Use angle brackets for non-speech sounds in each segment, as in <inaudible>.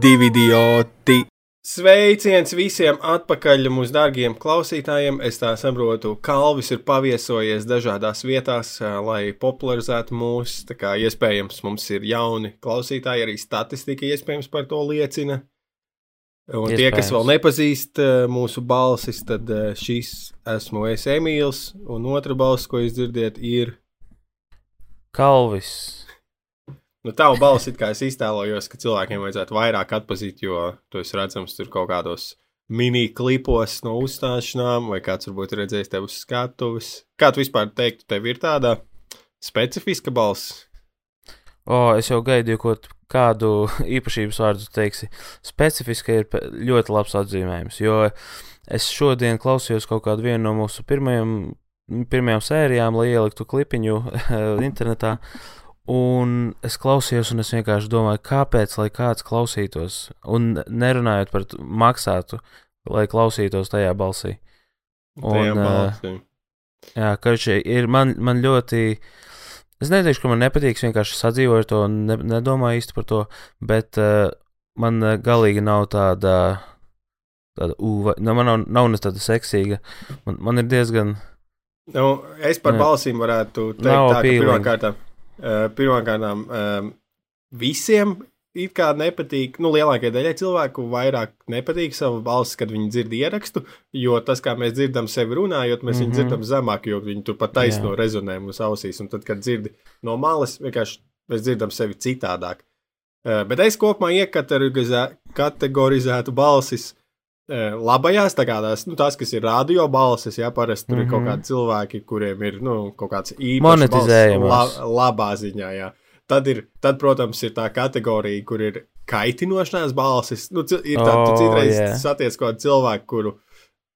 divi idioti. Sveiciens visiem atpakaļ mūsu dārgiem klausītājiem. Es tā saprotu, Kalvis ir paviesojies dažādās vietās, ā, lai popularizētu mūs. Tā kā iespējams mums ir jauni klausītāji, arī statistika iespējams par to liecina. Un tie, kas vēl nepazīst ā, mūsu balsis, tad ā, šis esmu es Emīls, un otra balss, ko jūs dzirdiet, ir. Kalvis. Nu, balss, it kā es iztēlojos, ka cilvēkiem vajadzētu vairāk atpazīt, jo tu esi redzams tur kaut kādos mini klipos no uzstāšanām, vai kāds varbūt ir redzējis tevi uz skatuves. Kā tu vispār teiktu, tev ir tāda specifiska balss? O, es jau gaidīju, ko kādu <laughs> īpašības vārdu teiksi. Specifiski ir ļoti labs atzīmējums, jo es šodien klausījos kaut kādu vienu no mūsu pirmajām, pirmajām sērijām, lai ieliktu klipiņu <laughs> internetā. Un es klausījos, un es vienkārši domāju, kāpēc, lai kāds klausītos, un nerunājot par to, maksātu, lai klausītos tajā balsī. Tajā Un, ā, balsī. Jā, ka šī ir man, man ļoti. Es neteikšu, ka man nepatīk, es vienkārši sadzīvoju ar to ne, nedomāju īsti par to, bet uh, man uh, galīgi nav tāda. Tāda uva, nu, man nav, nav ne tāda seksīga. Man, man ir diezgan. Nu, es par Jā. balsīm varētu teikt, Nav tā, ka pirmkārt, uh, pirmkārt visiem it kā nepatīk, nu, lielākajai daļai cilvēku vairāk nepatīk sava balss, kad viņi dzird ierakstu, jo tas, kā mēs dzirdam sevi runājot, mēs mm -hmm. Mhm. viņu dzirdam zemāk, jo viņi tur pat taisno Jā. rezonē mūsu ausīs, un tad, kad dzirdi no malas, vienkārši mēs dzirdam sevi citādāk. Uh, bet es kopumā iekategorizē- kategorizētu balsis labajās, tā kā tās, nu, tās, kas ir radio balsis, jā, parasti tur mm -hmm. ir kaut Mhm. kādi cilvēki, kuriem ir, nu, kaut kāds īpašs Monetizējamās. balss, la, labā ziņā, jā. Tad, ir, tad, protams, ir tā kategorija, kur ir kaitinošanās balsis. Nu, ir tā, tu Oh, citreiz jā. satiec kaut kādu cilvēku, kuru,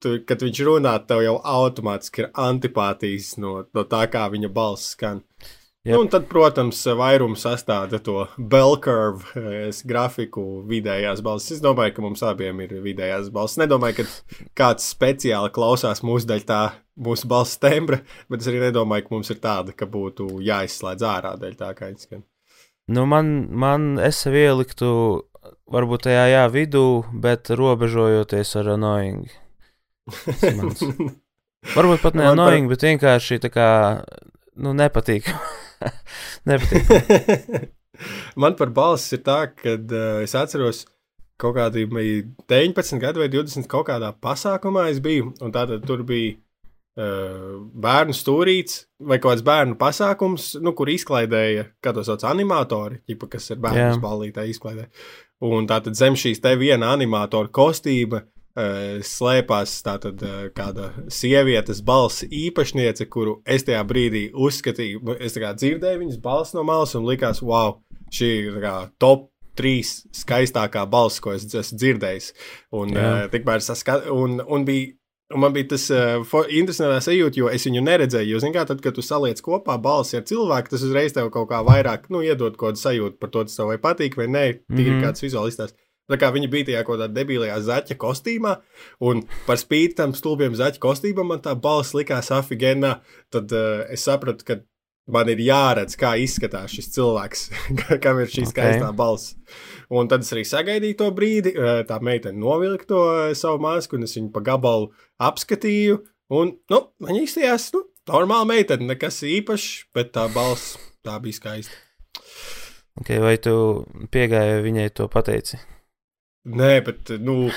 tu, kad viņš runā, tev jau automātiski ir antipātijas no, no tā, kā viņa balss skan. Jep. Nu, un tad, protams, vairums sastāda to eh, grafiku vidējās balss. Es domāju, ka mums abiem ir vidējās balss. Nedomāju, ka kāds speciāli klausās mūsu daļā tā mūsu balss tembra, bet es arī nedomāju, ka mums ir tāda, ka būtu jāizslēdz ārā daļa tā, kā viņa skan. Nu, man, man es sev ieliktu, varbūt tajā jā, vidū, bet robežojoties ar annoying. <laughs> Varbūt pat ne Man par- annoying, bet vienkārši tā kā, nu, nepatīk. <laughs> nepatīk. <laughs> Man par balss ir tā, ka uh, es atceros, kaut vai 19 gadi vai 20 kaut kādā pasākumā es biju, un tātad tur bija uh, bērnu stūrīts vai kaut kāds bērnu pasākums, nu, kur izklaidēja, kā to sauc, animatori, ķipa, kas ir bērnu ballītē izklaidē. Un tātad zem šīs te viena animatora kostīma uh, slēpās tātad uh, kāda sievietes balss īpašniece, kuru es tajā brīdī uzskatīju, nu, es dzirdēju viņas balss no malas un likās, wow, šī ir top. Trīs skaistākā balss, ko es esmu dzirdējis. Un, uh, tikmēr saskat, un, un bija Un man bija tas uh, interesants sajūta, jo es viņu neredzēju. Jo, zināmā mērā, tad, kad tu saliec kopā balsi ar cilvēku, tas uzreiz tev kaut kā vairāk nu, iedod kaut kādu sajūtu par to, tas tev vai patīk vai nē, tīri mm. -hmm. kāds vizuālistās. Tā kā viņi bija tajā kaut kādā debilajā zaķa kostīmā, un par spīti tam stulbiem zaķa kostīmam man tā balss likās afigēnā, tad uh, es sapratu, ka man ir jāredz, kā izskatās šis cilvēks, <laughs> kam ir šī skaistā balss. Un tad es arī sagaidīju to brīdi, eh, tā meitene novilka to eh, savu masku, un es viņu pa gabalu apskatīju. Un, nu, viņa izstājās, nu, normāla meitene, nekas īpašs, bet tā balss tā bija skaista. Okay, vai tu piegāji viņai to pateici? Nē, bet, nu,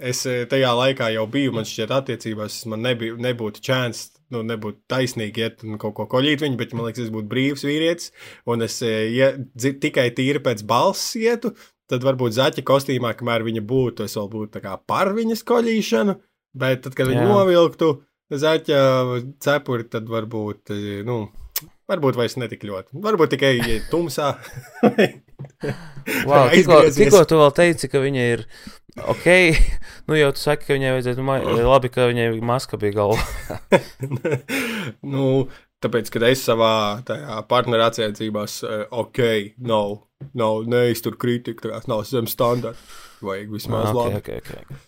es eh, tajā laikā jau biju, man šķiet, attiecībās, man nebija, nebūtu čēns, nu, nebūtu taisnīgi iet un kaut ko koļīt viņu, bet man liekas, es būtu brīvs vīrietis, un es eh, ja, tikai tīri pēc balss ietu, tad varbūt zaķa kostīmā, kamēr viņa būtu, es vēl būtu par viņas koļīšanu, bet tad, kad viņa Jā. novilktu zaķa cepuri, tad varbūt, eh, nu, varbūt vairs netik ļoti. Varbūt tikai tumsā. <laughs> <laughs> Wow, tikko, tikko tu vēl teici, ka viņa ir ok. <laughs> Nu, jau tu saki, ka viņai vajadzētu. Ma labi, ka viņai maska bija galvā. <laughs> nu, tāpēc, kad es savā partneru attiecībās, uh, ok, nav, nav neiztur kritiku, tā kā nav zem standarta. Vajag vismaz Ah, labi. okay, okay, okay.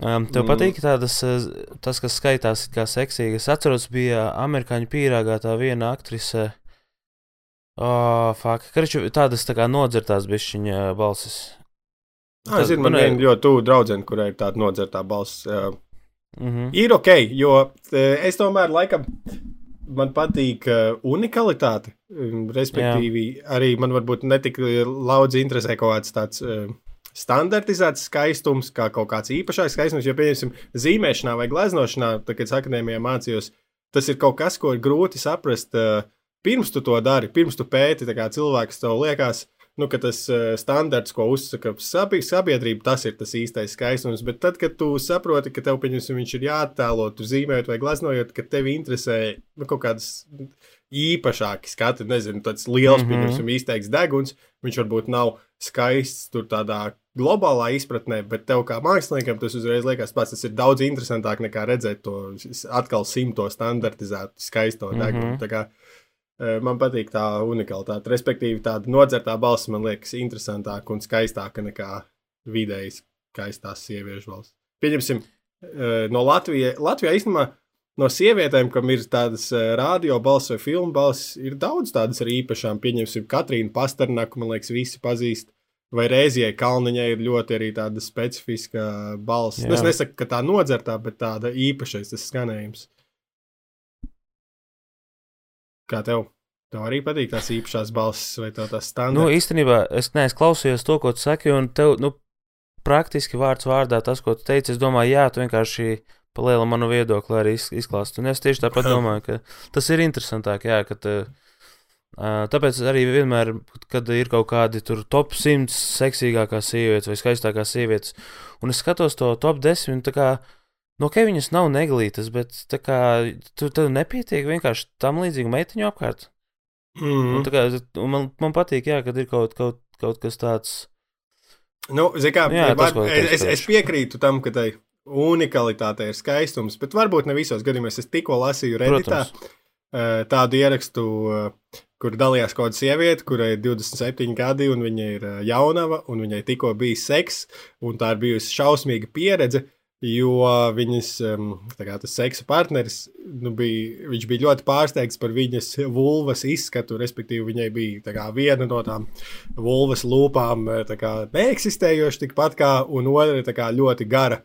Um, tev Mm. patīk tādas, eh, tas, kas skaitās it kā seksīgi. Es atceros, bija amerikāņu pīrāgā tā viena aktrise. Oh, fuck. Karču, tādas tā kā nodzirtās bišķiņa balsis. Ah, es zinu, man viena ļoti tuvu draudzene, kurai ir tāda nodzertā balss. Uh, Mm -hmm. ir ok, jo uh, es tomēr laikam. Man patīk uh, unikalitāte. um, Respektīvi, arī man varbūt netik daudz interesē kaut kāds tāds uh, standartizēts skaistums, kā kaut kāds īpašāks skaistums. Jo, piemēram, zīmēšanā vai gleznošanā, tad, kad es akadēmijā mācījos, tas ir kaut kas, ko ir grūti saprast. Uh, pirms tu to dari, pirms tu pēti, kā cilvēks tev liekas, nu, ka tas uh, standarts, ko uzsaka sabi- sabiedrība, tas ir tas īstais skaistums. Bet tad, kad tu saproti, ka tev, pieņemsim, viņš ir jāattēlo, tu zīmējot vai gleznojot, ka tev interesē nu, kaut kādas īpašāki skati, nezinu, tāds liels, mm. -hmm. pieņemsim, izteikts deguns, viņš varbūt nav skaists tur tādā globālā izpratnē, bet tev kā māksliniekam tas uzreiz liekas pats, tas ir daudz interesantāk nekā redzēt to atkal simto standartizētu skaisto degunu. Kā, eh, Man patīk tā unikalitāte. Respektīvi, tāda nodzertā balss man liekas interesantāka un skaistāka nekā vidēji skaistās sieviešu balss. Pieņemsim, no Latvijas. Latvijā īstenībā no sievietēm, kam ir tādas radio balss vai filmu balss, ir daudz tādas arī īpašām. Pieņemsim, Katrīnu Pasternaku, man liekas, visi pazīst. Vai reizē Kalniņai ir ļoti arī tāda specifiska balss. Nu, Es nesaku, ka tā nodzertā, bet tāda īpašais tas skanējums. Kā tev? Tev arī patīk tās īpašās balss vai tā tās Nu, standarta? īstenībā es neesmu klausījies to, ko tu saki, un tev, nu, praktiski vārds vārdā tas, ko tu teici, es domāju, jā, tu vienkārši paliela manu viedokli arī iz- izklāst. Un es tieši tāpat <laughs> domāju, ka tas ir interesantāk, jā, ka ā, tāpēc arī vienmēr, kad ir kaut kādi tur top 100 seksīgākās sievietes vai skaistākās sievietes, un es skatos to top 10, tā kā, no ka viņas nav neglītas, bet tā kā, tu, tev nepietiek vienkārši tam līdzīgu meitiņu apkārt. Mm. Un, kā, man, man patīk, jā, kad ir kaut, kaut, kaut kas tāds. Nu, kā, Jā, tas, var, tu es, es, es piekrītu tam, ka tai unikalitāte ir skaistums, bet varbūt ne visos gadījumos. Es tikko lasīju Redditā eh, tādu ierakstu, eh, kur dalījās kaut kāda sieviete, kurai ir 27 gadi, un viņa ir eh, jaunava, un viņai tikko bija seks, un tā ir bijusi šausmīga pieredze. Jo viņas kā, seksa partneris nu, bija, viņš bija ļoti pārsteigts par viņas vulvas izskatu. Respektīvi, viņai bija kā, viena no tām vulvas lūpām eh, kā, neeksistējoša tikpat kā, un otra kā, ļoti gara.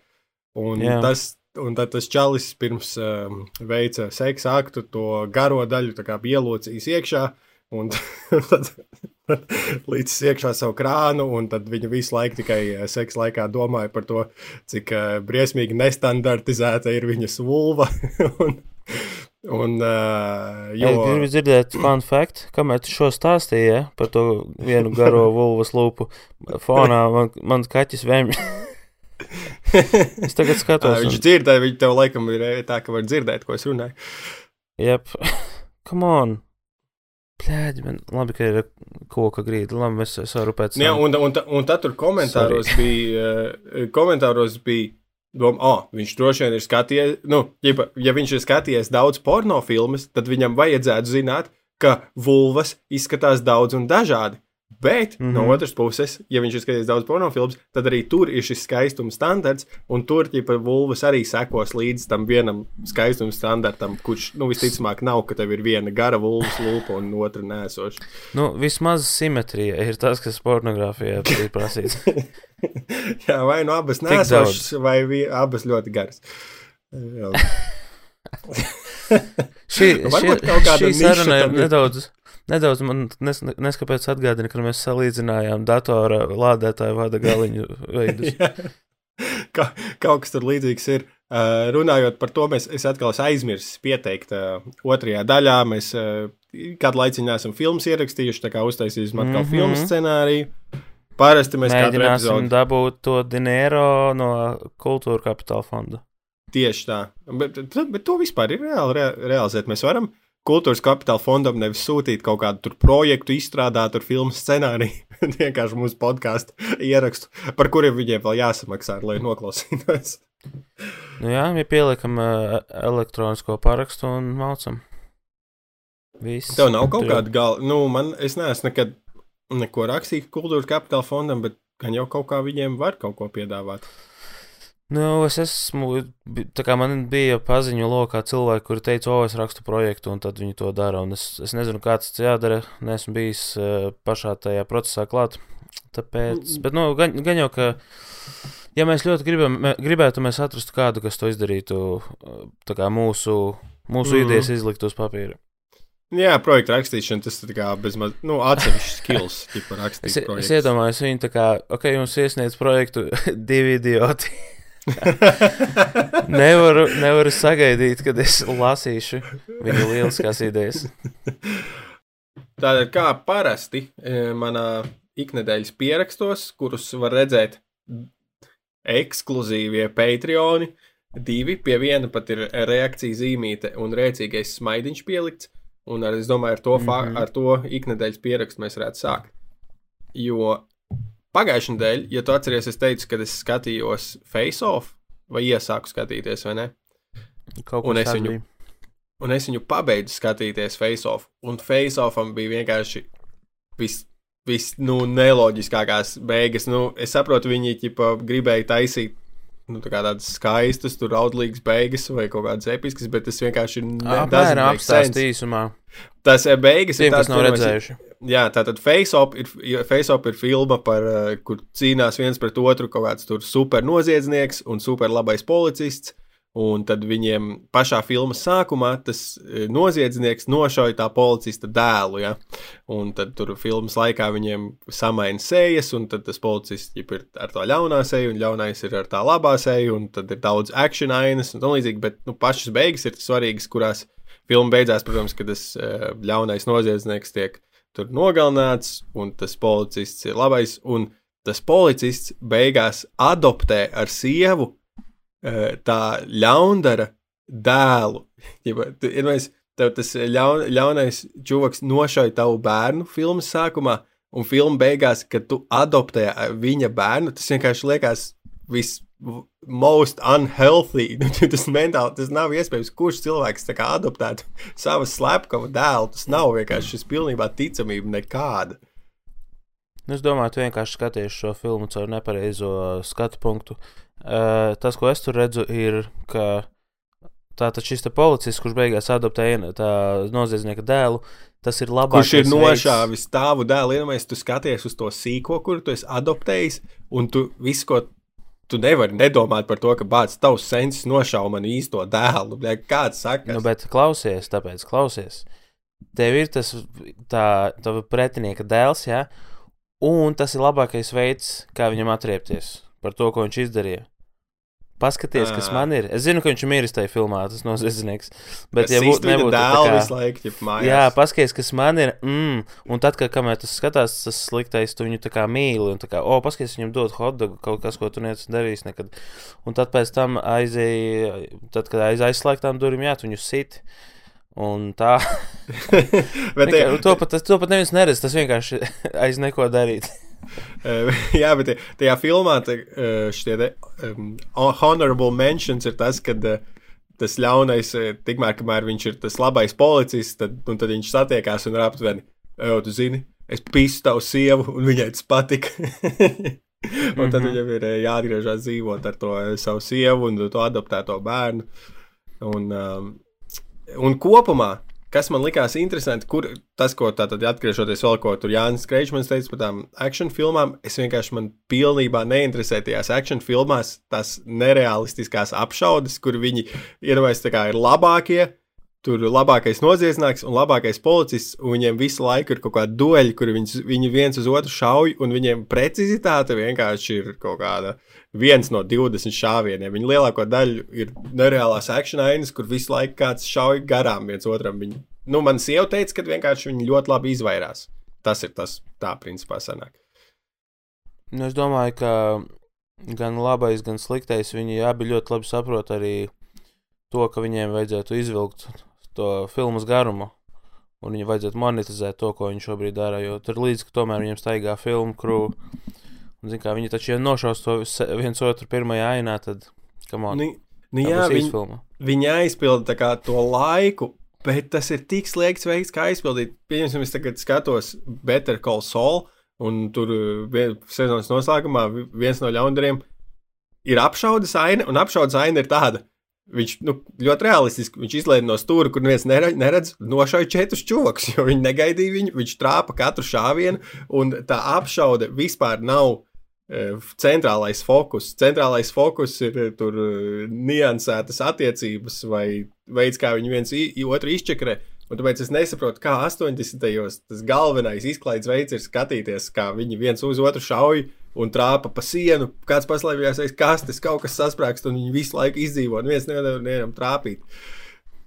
Un Jā. tas, un tad tas čalis pirms um, veica seksa aktu, to garo daļu ielocījis iekšā. Un <laughs> tad līdz iekšā savu krānu, un tad viņa visu laiku tikai eh, seksa laikā domāja par to, cik uh, briesmīgi nestandartizēta ir viņas vulva. <laughs> un, un, uh, Jo... jo, Gribu dzirdēt, fun fact, kamēr tu šo stāstīji ja, par to vienu garo <laughs> vulvas lūpu. Fonā man, mans kaķis vēmj. es tagad skatos. viņš Un, dzirdēja, viņš tev laikam ir eh, tā, ka var dzirdēt, ko es runāju. jep, come on. Plēģi, man labi, ka ir koka grīda. Labi, mēs pēc Jā, un, un, un tad tur komentāros bija, uh, komentāros bija doma, ah, oh, viņš droši vien ir skatījies, nu, ja, ja viņš ir skatījies daudz porno filmas, tad viņam vajadzētu zināt, ka vulvas izskatās daudz un dažādi. Bet, mm -hmm. no Mhm. otras puses, ja viņš ir skatījies daudz porno filmas, tad arī tur ir šis skaistuma standarts, un tur ķipa vulvas arī sekos līdz tam vienam skaistuma standartam, kurš, nu, visticamāk nav, ka tev ir viena gara vulvas lūpa un otra nēsoša. Nu, vismaz simetrija ir tas, kas pornogrāfijā ir prasīts. <laughs> Jā, vai nu abas nēsošas, vai vi, abas ļoti garas. <laughs> Šī, Nu, šī, varbūt kaut kāda šī saruna ir. nedaudz, nedaudz man nes, neskapēc atgādina, ka mēs salīdzinājām datora lādētāju vada galiņu veidus. <laughs> Ka, kaut kas tur līdzīgs ir. Uh, runājot par to, mēs, es atkal esmu aizmirsis pieteikt uh, otrajā daļā. Mēs uh, kādu laiku esam filmas ierakstījuši, tā kā uztaisīsim atkal mm. -hmm. filmu scenāriju. Parasti mēs Mēģināsim dabūt to dinero no kultūra kapitāla fonda. tieši tā. Bet, bet, bet to vispār ir reāli rea, realizēt. Mēs varam kultūras kapitāla fondam nevis sūtīt kaut kādu tur projektu, izstrādāt ar filmu scenāriju, <laughs> bet vienkārši mūsu podkāstu ierakstu, par kuriem viņiem vēl jāsamaksā, lai noklausītos. <laughs> Nu jā, ja pieliekam uh, elektronisko parakstu un maucam. Viss. Tev nav kaut kāda gala. Nu, man, es neesmu nekad neko rakstījis kultūras kapitāla fondam, bet gan jau kaut kā viņiem var kaut ko piedāvāt. Nu, es esmu, tā kā man bija paziņu lokā cilvēki, kuri teica, o, es rakstu projektu, un tad viņi to dara, un es, es nezinu, kā tas jādara, neesmu bijis uh, pašā tajā procesā klāt, Tāpēc, bet, nu, gan, gan jau, ka, ja mēs ļoti gribam, mē, gribētu, mēs atrastu kādu, kas to izdarītu, tā kā mūsu, mūsu mm. idejas izlikt uz papīra. Jā, projekta rakstīšana, tas ir bezmaz, nu, atsevišķs <laughs> skills, tipa rakstīt. Es, projekts. es iedomājos viņu tā kā, ok, jums iesniedz projektu <laughs> divi idioti. <laughs> nevaru, nevaru sagaidīt, kad es lasīšu viņu lieliskās idejas. Tātad, kā parasti e, manā iknedēļas pierakstos, kurus var redzēt ekskluzīvie Patreoni, divi pie viena pat ir reakcija zīmīte un rēcīgais smaidiņš pielikts. Un ar, es domāju, ar to, mm -hmm. ar to iknedēļas pierakstu mēs varētu sākt. Jo pagājušajā nedēļā, ja tu atceries, es teicu, ka es skatījos Face Off, vai iesāku skatīties, vai ne? Kaut un es, viņu, un es viņu pabeidzu skatīties Face Off, un Face Offam bija vienkārši viss. Vis, nu, neloģiskākās beigas. Nu, es saprotu, viņi ķipa, gribēja taisīt nu, tā tādas skaistas, tur audlīgas beigas vai kaut kādas episkas, bet tas vienkārši ir apstāsts īsumā. Tas ir beigas, Tiem, ir tāds, nav redzējuši. Jā, tā tad FaceOp ir, FaceOp ir filma, par, kur cīnās viens pret otru kaut kāds super noziedznieks un super labais policists. Un tad viņiem pašā filmas sākumā tas e, noziedznieks nošauja tā policista dēlu. Ja? Un tad tur filmas laikā viņiem samaina sejas, un tas policists ir ar tā ļaunā seju, un ļaunais ir ar tā labā seju, un tad ir daudz action ainas un tā līdzīgi. Bet nu, pašas beigas ir svarīgas, kurās filma beidzās, protams, kad tas e, ļaunais noziedznieks tiek nogalināts, un tas policists ir labais, un tas policists beigās adoptē ar sievu tā ļaundara dēlu. <laughs> Ja, tu, ja mēs, tev tas ļaun, ļaunais čuvaks nošauja tavu bērnu filmas sākumā, un filmas beigās, kad tu adoptē viņa bērnu, tas vienkārši liekas viss most unhealthy. <laughs> Nu, tas mentāli, tas nav iespējams. Kurš cilvēks tā kā adoptētu <laughs> savu slepkavu dēlu? Tas nav vienkārši šis pilnībā ticamība nekāda. Nu, es domāju, tu vienkārši skaties šo filmu caur nepareizo skatu punktu. Uh, tas, ko es tur redzu, ir, ka tātad šis policists, kurš beigās adoptēja noziedznieka dēlu, tas ir labākais. Kurš ir nošāvis tavu dēlu, iedomājies, tu skaties uz to sīko, kuru tu esi adoptējis, un tu visu, ko tu nevari nedomāt par to, ka bācis tavs sensis nošāva man īsto dēlu. Kāds saka? Nu, bet klausies, tāpēc klausies. Tev ir tas tā, pretinieka dēls, ja? un tas ir labākais veids, kā viņam atriepties par to, ko viņš izdarīja. Paskaties, kas man ir. Es zinu, ka viņš ir miris tajā filmā, tas noziedznieks. Bet, ja būtu nebūtu dēls, ja mājās. Jā, paskaties, kas man ir. Mm, un tad, kad kamēr tas skatās, tas sliktais, tu viņu tā kā mīli. Un tā kā, o, paskaties, viņam dod hotdogu, kaut kas, ko tu neesi darījis nekad. Un tad pēc tam aizēja, tad, kad aiz aizslēgtām durvīm, jā, tu viņu sit. Un tā. <laughs> Bet, Nekā, to, pat, to pat neviens neredz, tas vienkārši <laughs> aiz neko darīt. <laughs> Jā, bet tajā filmā šie te, um, honorable mentions ir tas, ka uh, tas ļaunais, tikmēr, kamēr viņš ir tas labais policists, tad, tad viņš satiekās un ir aptuveni, jau tu zini, es pīstu tavu sievu, un viņai tas patika. <laughs> un tad -hmm. viņam ir jāatgriežas dzīvot ar to savu sievu un to adoptēto bērnu. Un, um, un kopumā kas man likās interesanti, kur tas, ko tātad atgriežoties vēl ko tur Jānis Kreičmans teica par tām action filmām, es vienkārši man pilnībā neinteresēju tajās action filmās, tās nereālistiskās apšaudes, kur viņi iedomājas tā kā ir labākie. Tur labākais noziedznieks un labākais policists, un viņiem visu laiku ir kaut kāda dueļa, kur viņi, viņi viens uz otru šauj, un viņiem precizitāte vienkārši ir kaut kāda viens no 20 šāvieniem. Viņi lielāko daļu ir nereālās action ainas, kur visu laiku kāds šauj garām viens otram. Viņi, nu, man sieva teica, ka vienkārši viņi ļoti labi izvairās. Tas ir tas, tā principā sanāk. Nu, es domāju, ka gan labais, gan sliktais viņi abi ļoti labi saprot arī to, ka viņiem vajadzētu izvilkt to filmas garumu. Un viņam vajadzētu monetizēt to, ko viņš šobrīd dara. Jo tur līdzi, ka tomēr viņam staigā filmu krūve Un, zin, kā, viņi taču, ja nošaus to viens otru pirmajā ainā, tad kam on? Nu, jā, viņi, viņi aizpilda kā, to laiku, bet tas ir tik slēgts veids, kā aizpildīt. Pieņemsim, es tagad skatos Better Call Saul, un tur sezonas noslēgumā viens no ļaundariem ir apšaudas aina, un apšaudas aina ir tāda. Viņš nu, ļoti realistiski viņš izlaiž no stūra, kur neviens neredz, nošauja četrus čuvakus, <laughs> jo viņi negaidīja viņu. Viņš trāpa katru šāvienu, un tā apšaude vispār nav e, centrālais fokus. Centrālais fokus ir e, tur e, niansētas attiecības vai veids, kā viņi viens otru izčakrē. Un tāpēc es nesaprotu, kā 80. gados tas galvenais izklaides veids ir skatīties, kā viņi viens uz otru šauj un trāpa pa sienu. Kāds paslēpjas aiz kastes, kaut kas sasprāgst, un viņi visu laiku izdzīvo. Un viens nevar nevienam trāpīt.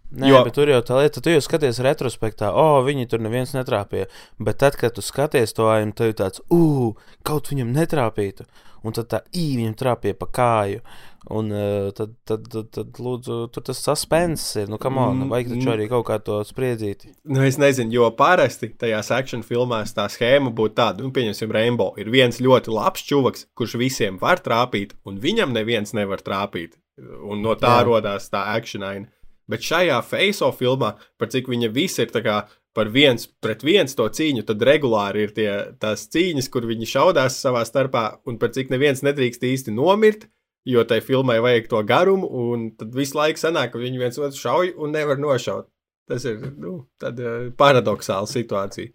Nē, jo... bet tur jau tā lieta, tu jau skaties retrospektā, o, oh, viņi tur neviens netrāpīja. Bet tad, kad tu skaties to ainu, tev ir tāds, ugh, kaut viņam netrāpītu. Un tad tā īņa viņam trāpīja pa kāju. Un uh, tad, tad, tad, tad, lūdzu, tur tas suspense ir. Nu, kam on, mm, vajag taču mm. arī kaut kā to spriedzīt. Nu, es nezinu, jo parasti tajās action filmās tā schēma būtu tāda, nu, pieņemsim, Rainbow. Ir viens ļoti labs čuvaks, kurš visiem var trāpīt, un viņam neviens nevar trāpīt. Un no tā Jā. radās tā actionaina. Bet šajā face-off filmā, par cik viņa visi ir kā, par viens pret viens to cīņu, tad regulāri ir tie, tās cīņas, kur viņi šaudās savā starpā, un par cik neviens nedrīkst īsti nomirt jo tai filmai vajag to garumu, un tad visu laiku sanāk, ka viņi viens otru šauj un nevar nošaut. Tas ir nu, tāda uh, paradoxāla situācija.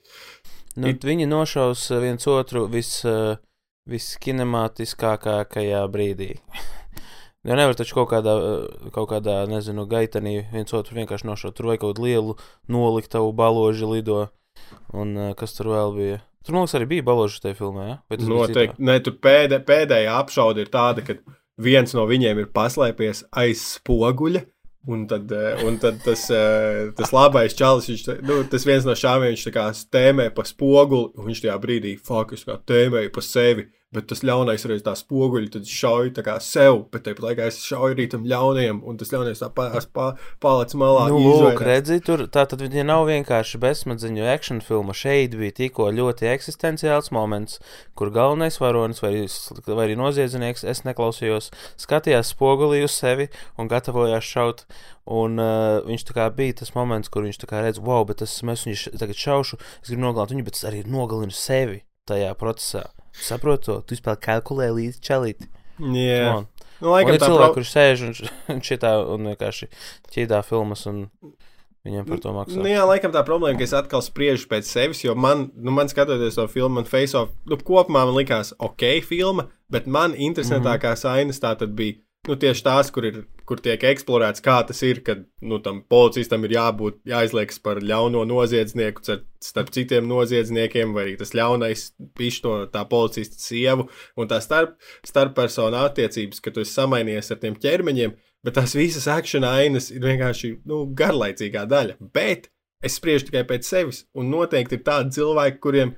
Nu, It... Viņi nošaus viens otru vis, uh, viskinemātiskākajā brīdī. <laughs> Jo nevar taču kaut kādā, kaut kādā nezinu, gaitenī viens otru vienkārši nošaut. Tur vajag kaut kādu lielu noliktavu baloži lido. Un kas tur vēl bija? Tur, man liekas, arī bija baloži tajā filmā. Ja? Noteikti. Nē, tur pēdē, pēdējā apšaude ir tāda, ka viens no viņiem ir paslēpies aiz spoguļa. Un tad, eh, un tad tas, eh, tas labais čalis, viņš, nu, tas viens no šāvieniem, viņš tā kā tēmē pa spoguli, un viņš tajā brīdī, fuck, es kā tēmēju pa sevi. Bet tas ļaunais reiz tā spoguļi, tad šauj tā kā sev, bet tāpat laikā es šauju arī tam ļaunajam, un tas ļaunais tā pāris pā, paliec malā. Nu, lūk, redzi, tur tā tad viņa nav vienkārši bezsmadziņu action filma. Šeit bija tikko ļoti eksistenciāls moments, kur galvenais varonis vai, vai arī noziedznieks, es neklausījos, skatījās spogulī uz sevi un gatavojās šaut. Un uh, viņš tā kā bija tas moments, kur viņš tā kā redz, wow, bet tas mēs viņu tagad šaušu, es gribu nogalināt viņu, bet es arī nogalinu sevi tajā procesā. Saprotu, to. tu spēlē kalkulē līdz čelīti. Jā. Nu, laikam, ir cilvēki, pro... kurš sēž <laughs> un, šitā un vienkārši ķīdā filmas un viņiem par to maksā. Nu, jā, laikam tā problēma, ka es atkal spriežu pēc sevis, jo man, nu, man skatoties to filmu, man face off, nu, kopumā man likās ok filma, bet man interesantākās mm -hmm. ainas tā tad bija nu, tieši tās, kur, ir, kur tiek eksplorēts, kā tas ir, kad nu, tam policistam ir jābūt, jāizliekas par ļauno noziedznieku starp citiem noziedzniekiem, vai arī tas ļaunais pišķi no tā policista sievu, un tā starp, starppersonu attiecības, ka tu esi samainies ar tiem ķermeņiem, bet tās visas akciju ainas ir vienkārši nu, garlaicīgā daļa. Bet es spriežu tikai pēc sevis, un noteikti ir tādi cilvēki, kuriem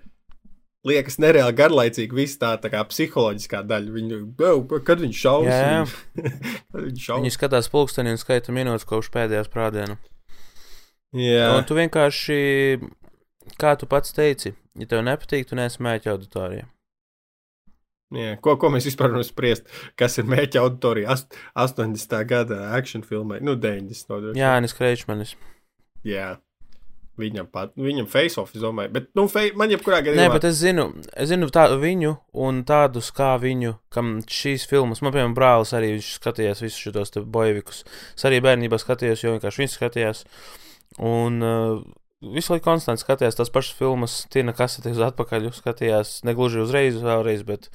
liekas nereāli garlaicīgi viss tā, tā kā psiholoģiskā daļa. Viņu, kad viņš šaus, <laughs> viņš šaus. Viņi skatās pulksteni un skaita minūtes kopš pēdējās prādienu. Jā. Un tu vienkārši, kā tu pats teici, ja tev nepatīk, tu neesi mēķa auditorijā. Jā, ko, ko mēs vispār varam spriest? Kas ir mēķa auditorija? Ast, 80. gada action filmai, nu, 90. No, Jā, Anis Kreičmanis. Jā. Viņam pat, viņam face-off, es domāju, bet, nu, fei, man jebkurā gadījumā. Nē, bet es zinu, es zinu tā, viņu un tādus kā viņu, kam šīs filmas, man, piemēram, brālis arī skatījās visus šos bojevikus. Es arī bērnībā skatījos, jo vienkārši viņš skatījās. Un uh, visu laiku konstanti skatījās tās pašas filmas, Tina Kasete uz atpakaļ, skatījās negluži uzreiz, vēlreiz, bet,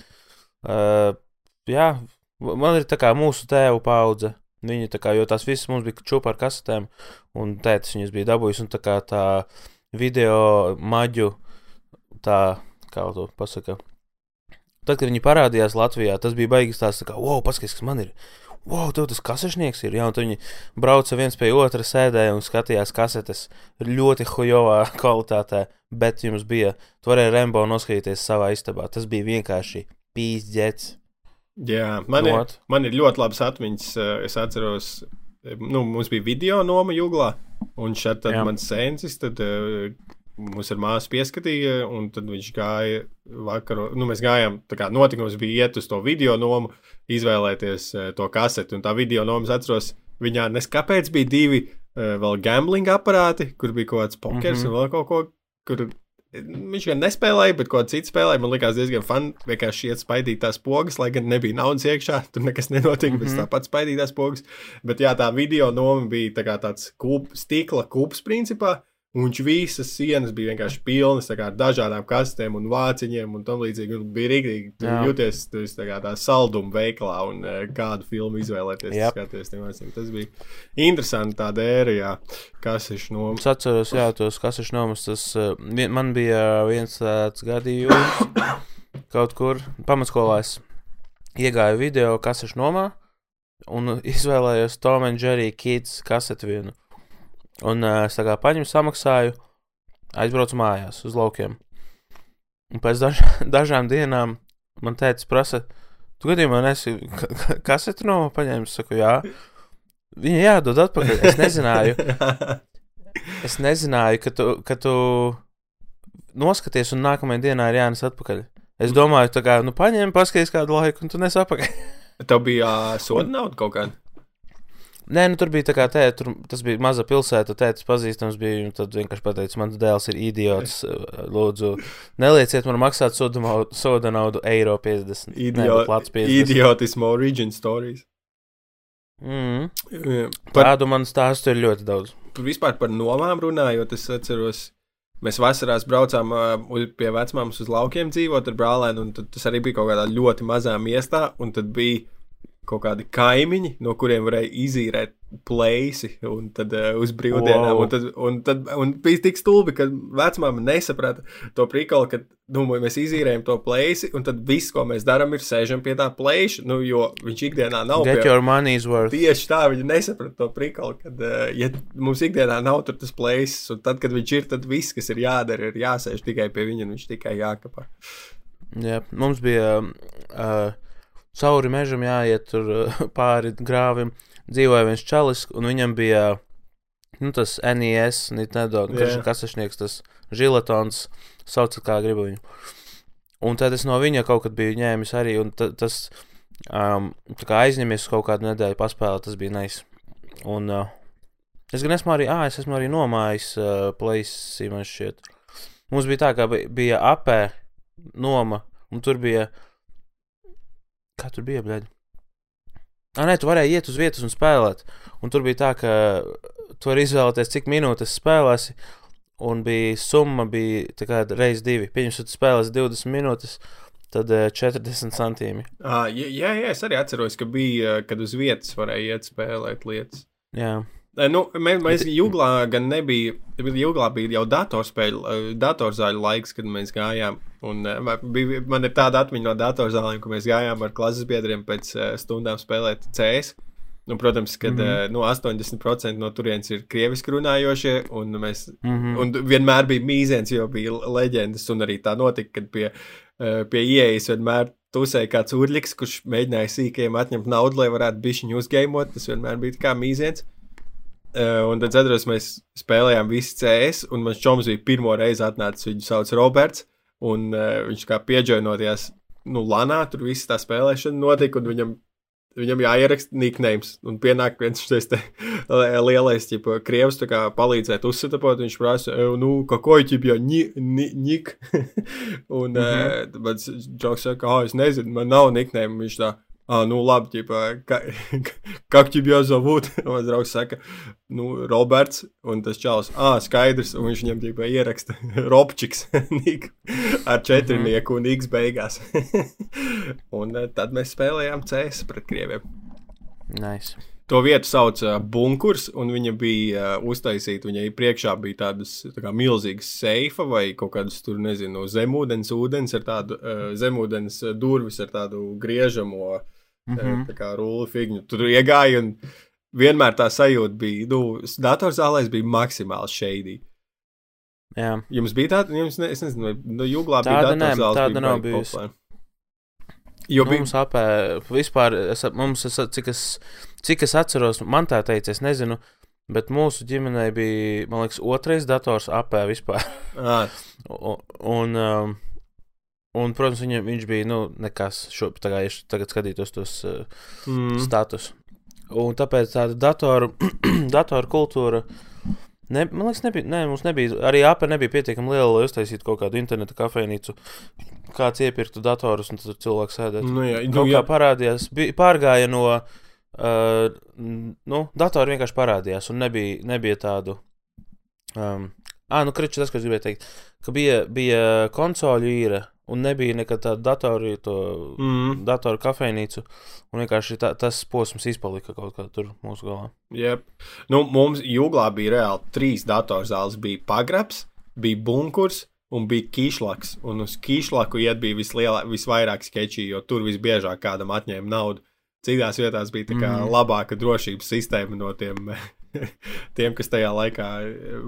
uh, jā, man ir tā kā mūsu tēvu paudze. Viņi tā kā, jo tās visas mums bija čūpa ar kasetēm, un tētis viņas bija dabūjis, un tā kā tā video maģu, tā, kā to pasaka. Tad, kad viņi parādījās Latvijā, tas bija baigas tās, tā kā, wow, paskaties, kas man ir. Wow, tev tas kasešnieks ir. Jā, un viņi brauca viens pie otra, sēdēja un skatījās kasetes ļoti hujovā <laughs> kvalitātē, bet jums bija, tu varēji Rembo noskatīties savā istabā. Tas bija vienkārši pīzdēts. Jā, man ir, man ir ļoti labas atmiņas. Eh, es atceros, eh, nu, mums bija video noma jūglā, un šeit tad mans sensis, tad uh, mums ar māsu pieskatīja, un tad viņš gāja vakaru, nu, mēs gājām, tā kā notikums bija iet uz to video nomu, izvēlēties to kaseti, un tā video nomas atceros, viņā neskapēc bija divi vēl gambling aparāti, kur bija kaut kāds pokers mm -hmm. un vēl kaut ko, kur Viņš gan nespēlēja, bet ko citu spēlēja. Man liekas, diezgan fun. Vienkārši iet spaidīt tās pogas, lai gan nebija naudas iekšā. <laughs> Tur nekas nenotika, mm -hmm. bet tāpat spaidīt tās pogas. Bet jā, tā video noma bija tā tāds kūp, stikla kūps principā. Un viņš visas sienas bija vienkārši pilnas ar dažādām kastēm un vāciņiem un tam līdzīgi. Un bija rīktīgi, tur jūties tas tā kā tā salduma veikalā un uh, kādu filmu izvēlēties. Yep. Skaties. Tas bija interesanti tādā ērijā, kas ir nomas. Es atceros, jā, tos kas ir nomas. Tas uh, man bija viens tāds gadījums <coughs> kaut kur pamatskolā. Es iegāju video, kas ir nomā un izvēlējos Tom and Jerry Kids kasetu vienu. Un uh, es tā kā paņēmu, samaksāju, aizbraucu mājās uz laukiem. Un pēc daž <laughs> dažām dienām man tēvs prasa, tu gadījumā nesi kasetu no paņēmis? Saku, jā. Viņa jādod atpakaļ. Es nezināju. <laughs> Es nezināju, ka tu, ka tu noskaties un nākamajā dienā ir jānes atpakaļ. Es domāju, tā kā, nu, paņēmi, paskaties kādu laiku, un tu nes atpakaļ. Tev bija uh, soda nauda kaut kāda? Nē, nu, tur bija tā kā tēta, tur, tas bija maza pilsēta, tēta pazīstams bija, un tad vienkārši pateica, mans dēls ir idiots, <laughs> lūdzu, nelieciet man maksāt soda, soda naudu eiro 50. Idiot, Nē, 50. Idiotismo origin stories. Mm. Par, Tādu man stāstu ir ļoti daudz. Vispār par nomām runājot, es atceros, mēs vasarās braucām uh, pie vecmāmas uz laukiem dzīvot ar brālēnu, un tas arī bija kaut kādā ļoti mazā miestā, un tad bija kaut kādi kaimiņi, no kuriem varēja izīrēt plēsi un tad uh, uz brīvdienām. Wow. Un, tad, un, tad, un bija tik stulbi, ka vecmāma nesaprata to prikalu, ka nu, mēs izīrējam to plēsi, un tad viss, ko mēs darām, ir sēžam pie tā plēša, nu, jo viņš ikdienā nav. Get pie... your money's worth. Tieši tā, viņa nesaprata to prikalu, ka, uh, ja mums ikdienā nav tur tas plēsis, un tad, kad viņš ir, tad viss, kas ir jādara, ir jāsēž tikai pie viņa, un viņš tikai jākapā. Jā, mums bija. Uh, cauri mežam jāiet tur <laughs> pāri grāvim. Dzīvoja viens čalis, un viņam bija nu, tas NES, Nintendo, yeah. kasašnieks, tas žiletons, saucat kā gribu viņu. Un tad es no viņa kaut kad biju ņēmis arī, un tas um, aizņemies kaut kādu nedēļu paspēlēt, tas bija nice. Un uh, es gan esmu arī, ah, es esmu arī nomājis uh, plaisi, man šķiet. Mums bija tā, ka bija apē noma, un tur bija Kā tur bija, blēdi? Ah, nē, tu varēji iet uz vietas un spēlēt. Un tur bija tā, ka tu vari izvēlēties, cik minūtes spēlēsi. Un bija summa, bija reizes divi. Pieņemsim, tu spēlēsi 20 minūtes, tad 40 centīmi. Ah, jā, jā, es arī atceros, ka bija, kad uz vietas varēja iet spēlēt lietas. Jā. Nu, mēs, Juglā gan nebija, Juglā bija jau datorspēļu, datorzāļu laiks, kad mēs gājām. Un, bija, man ir tāda atmiņa no datorzālēm, ka mēs gājām ar klases biedriem pēc stundām spēlēt CS. Nu, protams, ka mm -hmm. nu, 80% no turienes ir krieviski runājošie, un, mēs, mm -hmm. un vienmēr bija mīziens, jo bija leģendas, un arī tā notika, kad pie, pie ieejas vienmēr tusēja kāds urļiks, kurš mēģināja sīkiem atņemt naudu, lai varētu bišķiņu uzgaimot. Tas vienmēr bija kā mīziens. Uh, Eh, un tad, atceros, mēs spēlējām visi CS, un mans čoms bija pirmo reizi atnācis. Viņu sauc Roberts, un uh, viņš kā pieģēnojās, nu, Lanā, tur viss tā spēlēšana notika, un viņam, viņam jāieraksta nicknames. Un pienāk viens šis te eh, lielais, tipo, krievs, tā kā palīdzēt uzsitapot, un viņš prasa, nu, kakoj, tip, jau, ni, ni, nik. <laughs> un, mm -hmm. uh, bet Džoks saka, ah, es nezinu, man nav nickname, viņš tā А, ну labi, ģipā, ka, как тебя зовут? Mans draugs saka, nu, Roberts, un tas čels, ah, skaidrs, un viņš viņam ģipā ieraksta Robčiks ar četrnieku un X beigās. un tad mēs spēlējām CS pret krieviem. Nice. To vietu sauc uh, bunkurs, un viņa bija uh, uztaisīta. Viņai priekšā bija tādas tā kā, milzīgas seifa vai kaut kādas, tur nezinu, zemūdens, ūdens ar tādu uh, zemūdens durvis ar tādu griežamo uh, mm -hmm. tā kā rulli figņu. Tur iegāja un vienmēr tā sajūta bija, nu, datorzālēs bija maksimāli šeidī. Jā. Jums bija tāda, jums, ne, es nezinu, no jūglā bija tāda, ne, tāda nav bijusi. Populāra. Jo bija... Mums apē, vispār, es, mums, es, cik, es, cik es atceros, man tā teica, es nezinu, bet mūsu ģimenei bija, man liekas, otrais dators apē vispār. Un, <laughs> un um, Un, protams, viņam, viņš bija nu, nekas, šo, tagad, ja tagad skatītos tos uh, mm. status. Un tāpēc tāda datoru, <clears throat> datoru kultūra Ne, man liekas, nebija, ne, mums nebija, arī APE nebija pietiekami liela, lai uztaisītu kaut kādu interneta kafejnīcu. Kāds iepirktu datorus, un tur cilvēks sēdētu. Nu, jā, nu, jā. kā parādījās, bija, pārgāja no, uh, nu, datora vienkārši parādījās, un nebija, nebija tādu. Um, ah, nu, kriču tas, ko es gribēju teikt, ka bija, bija konsoļu īra, un nebija nekad tāda datoru, to Mm, datoru kafejnīcu, un vienkārši tā, tas posms izpalika kaut kā tur mūsu galā. jep. nu, mums jūglā bija reāli trīs datorzāles. Bija pagrabs, bija bunkurs un bija kīšlaks. Un uz kīšlaku iet bija vislielā, visvairāk sketčī, jo tur visbiežāk kādam atņēma naudu. Citās vietās bija tā kā Mhm. labāka drošības sistēma no tiem, <laughs> tiem kas tajā laikā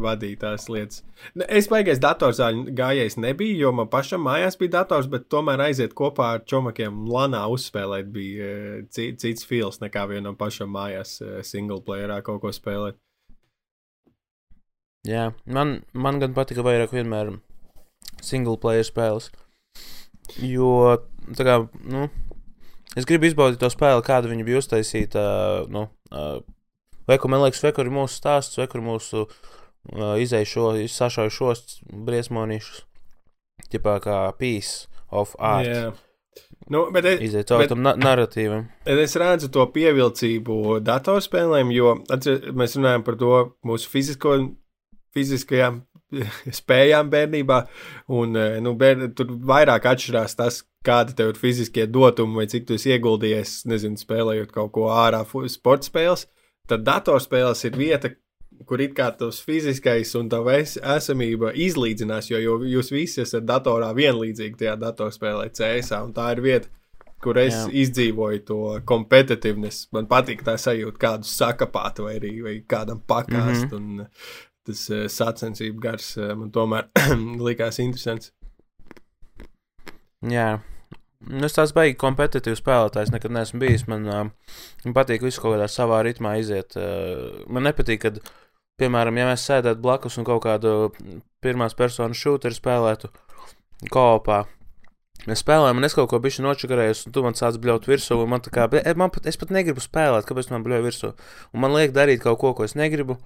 vadīja tās lietas. Ne, Es baigais datorzāļu gājējs nebiju, jo man pašam mājās bija dators, bet tomēr aiziet kopā ar čomakiem Lanā uzspēlēt bija eh, ci- cits fils nekā vienam pašam mājās eh, single playerā kaut ko spēlēt. Jā, man, man gan patika vairāk vienmēr single player spēles. Jo, tā kā, nu, es gribu izbaudīt to spēli, kāda viņa bija uztaisīta. Nu, uh, vai kur man liekas, vai kur ir mūsu stāsts, vai kur mūsu uh, izēju šo, sašauju šos briesmonīšus. Tipā kā piece of art. Jā. Nu, bet es, Iziet cauri bet- tam na narratīvam. es redzu to pievilcību datorspēlēm, jo atcer, mēs runājam par to mūsu fizisko, fiziskajām <laughs> spējām bērnībā. Un, eh, nu, bērni, tur vairāk atšķirās tas, kāda tev ir fiziskie dotumi, vai cik tu esi ieguldījies, nezinu, spēlējot kaut ko ārā, sporta spēles. Tad datorspēles ir vieta, kur it kā tas fiziskais un tā es, esamība izlīdzinās, jo, jo jūs visi esat datorā vienlīdzīgi tajā datorspēlē CS. Un tā ir vieta, kur es Jā. Izdzīvoju to competitiveness. Man patīk tā sajūta, kādu sakapāt vai arī vai kādam pakāst. Mm -hmm. Un tas uh, sacensību gars uh, man tomēr <clears throat> likās interesants. Jā. Nu, Es tāds baigi kompetitīvs spēlētājs nekad neesmu bijis. Man, uh, patīk visu kaut kādā savā ritmā iziet. Uh, man nepatīk, kad, piemēram, ja mēs sēdētu blakus un kaut kādu pirmās personas šūteru spēlētu kopā. Mēs spēlējām, un es kaut ko bijuši nočakarējis, un tu man sāc bļaut virsū, un man tā kā, "Bet, man pat, es pat negribu spēlēt, kāpēc man bļauj virsū. Un man liek darīt kaut ko, ko es negribu.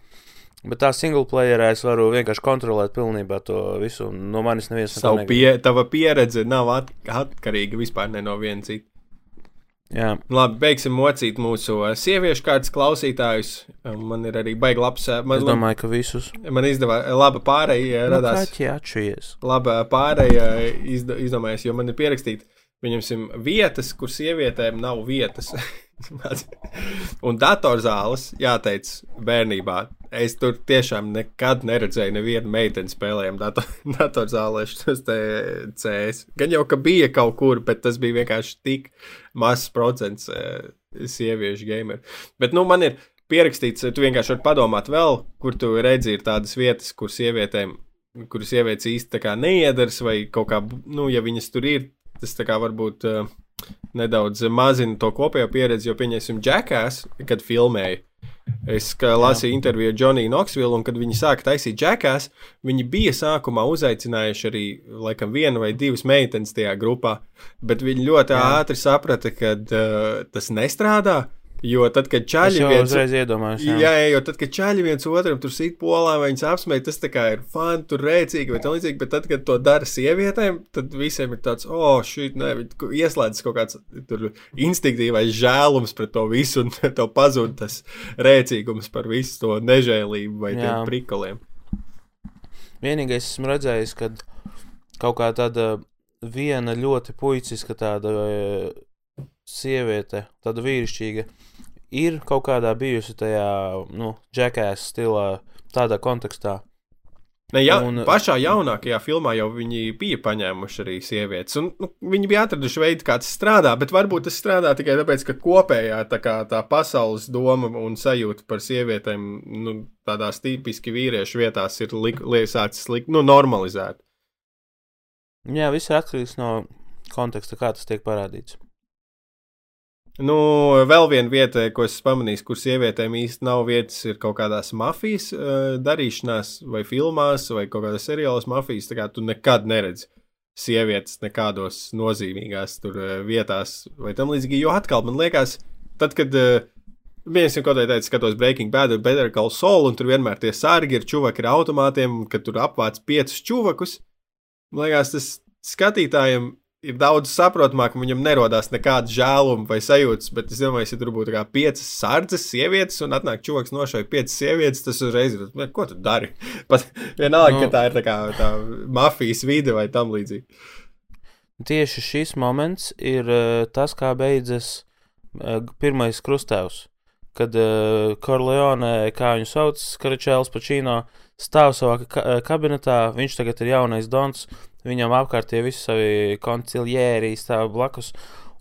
Bet tā single playerā es varu vienkārši kontrolēt pilnībā to visu. No manis neviens Savu negrib. pie, tava pieredze nav at, atkarīga vispār ne no viena cita. Jā, Labi, beigsim mocīt mūsu uh, sieviešu kārtas klausītājus. Um, Man ir arī baigi labs. uh, Man, es domāju, ka visus. man izdevās laba pārējai Nu, radās. Kaķi atšujies. laba pārējā izd izdomājies, jo man ir pierakstīts, pieņemsim, vietas, kur sievietēm nav vietas. <laughs> un datorzāles, jāteic, bērnībā. Es tur tiešām nekad neredzēju nevienu meiteni spēlējumu dator <laughs> datorzālē, šis te CS. Gan jau, ka bija kaut kur, bet tas bija vienkārši tik mazs procents eh, sieviešu gameru. Bet, nu, man ir pierakstīts, tu vienkārši vari padomāt vēl, kur tu redzi, ir tādas vietas, kur sievietēm kuras sievietes kā neiedaras, vai kaut kā, nu, ja viņas tur ir, tas tā kā varbūt uh, nedaudz mazina to kopējo pieredzi, jo, pieņemsim, Džekās, kad filmēja. Es lasīju interviju ar Džoniju Knoxville, un kad viņi sāka taisīt džekās, viņi bija sākumā uzaicinājuši arī laikam, vienu vai divas meitenes tajā grupā, bet viņi ļoti Jā. Jā. ātri saprata, ka uh, tas nestrādā. Jo tad, kad čaļi viens iedomājos. Jā, jā, jo tad, kad čaļi viens otram tur sit polā, vai viņas apsmēja, tas tā kā ir fani, tur rēcīgi vai tā līdzīgi, bet tad, kad to dara sievietēm, tad visiem ir tāds, oh, šī, ko- ieslēdzas kaut kāds tur instinktīvais žēlums pret to visu, un <laughs> tev pazūd tas rēcīgums par visu to nežēlību vai Jā. tiem prikoliem. Vienīgais esmu redzējis, kad kaut kā tāda viena ļoti puiciska tāda sieviete, tāda vīrišķīga, ir kaut kādā bijusi tajā, nu, džekās stilā, tādā kontekstā. Ne, ja, Un- un, pašā jaunākajā filmā jau viņi bija paņēmuši arī sievietes. Un, nu, viņi bija atraduši veidu, kā tas strādā, bet varbūt tas strādā tikai tāpēc, ka kopējā tā, kā, tā pasaules doma un sajūta par sievietēm nu, tādās tipiski vīriešu vietās ir sācis likt, nu, normalizēt. Jā, viss ir atkarīgs no konteksta, kā tas tiek parādīts. Nu, vēl viena vieta, ko es pamanīju, kur sievietēm īsti nav vietas, ir kaut kādās mafijas uh, darīšanās, vai filmās, vai kaut kādās seriālos mafijas. Tā kā tu nekad neredzi sievietes nekādos nozīmīgās tur uh, vietās, vai tam līdzīgi. Jo atkal man liekas, tad, kad uh, Viens jau kaut kādā veidā skatos Breaking Bad un Better Call Saul, un tur vienmēr tie sargi ir čuvaki ar automātiem, kad tur apvāc piecus čuvakus. Man liekas, tas skatītājiem ir daudz saprotamāk, viņam nerodās nekāda žēluma vai sajūtas. Bet es domāju, ja tur būtu kā piecas sardzes, sievietes, un atnāk čūlis nošauj piecas sievietes, tas uzreiz ir. Ko tu dari? <laughs> Pat vienalga, nu, ka tā ir tā kā tā mafijas vide vai tam līdzīgi. Tieši šis moments ir uh, tas, kā beidzas uh, pirmais krustēvs. Kad uh, Korleone, kā viņu sauc, Karačēls Pačīno, stāv savā ka kabinetā, viņš tagad ir jaunais Dons, viņam apkārt tie visi savi konciliēri stāv blakus.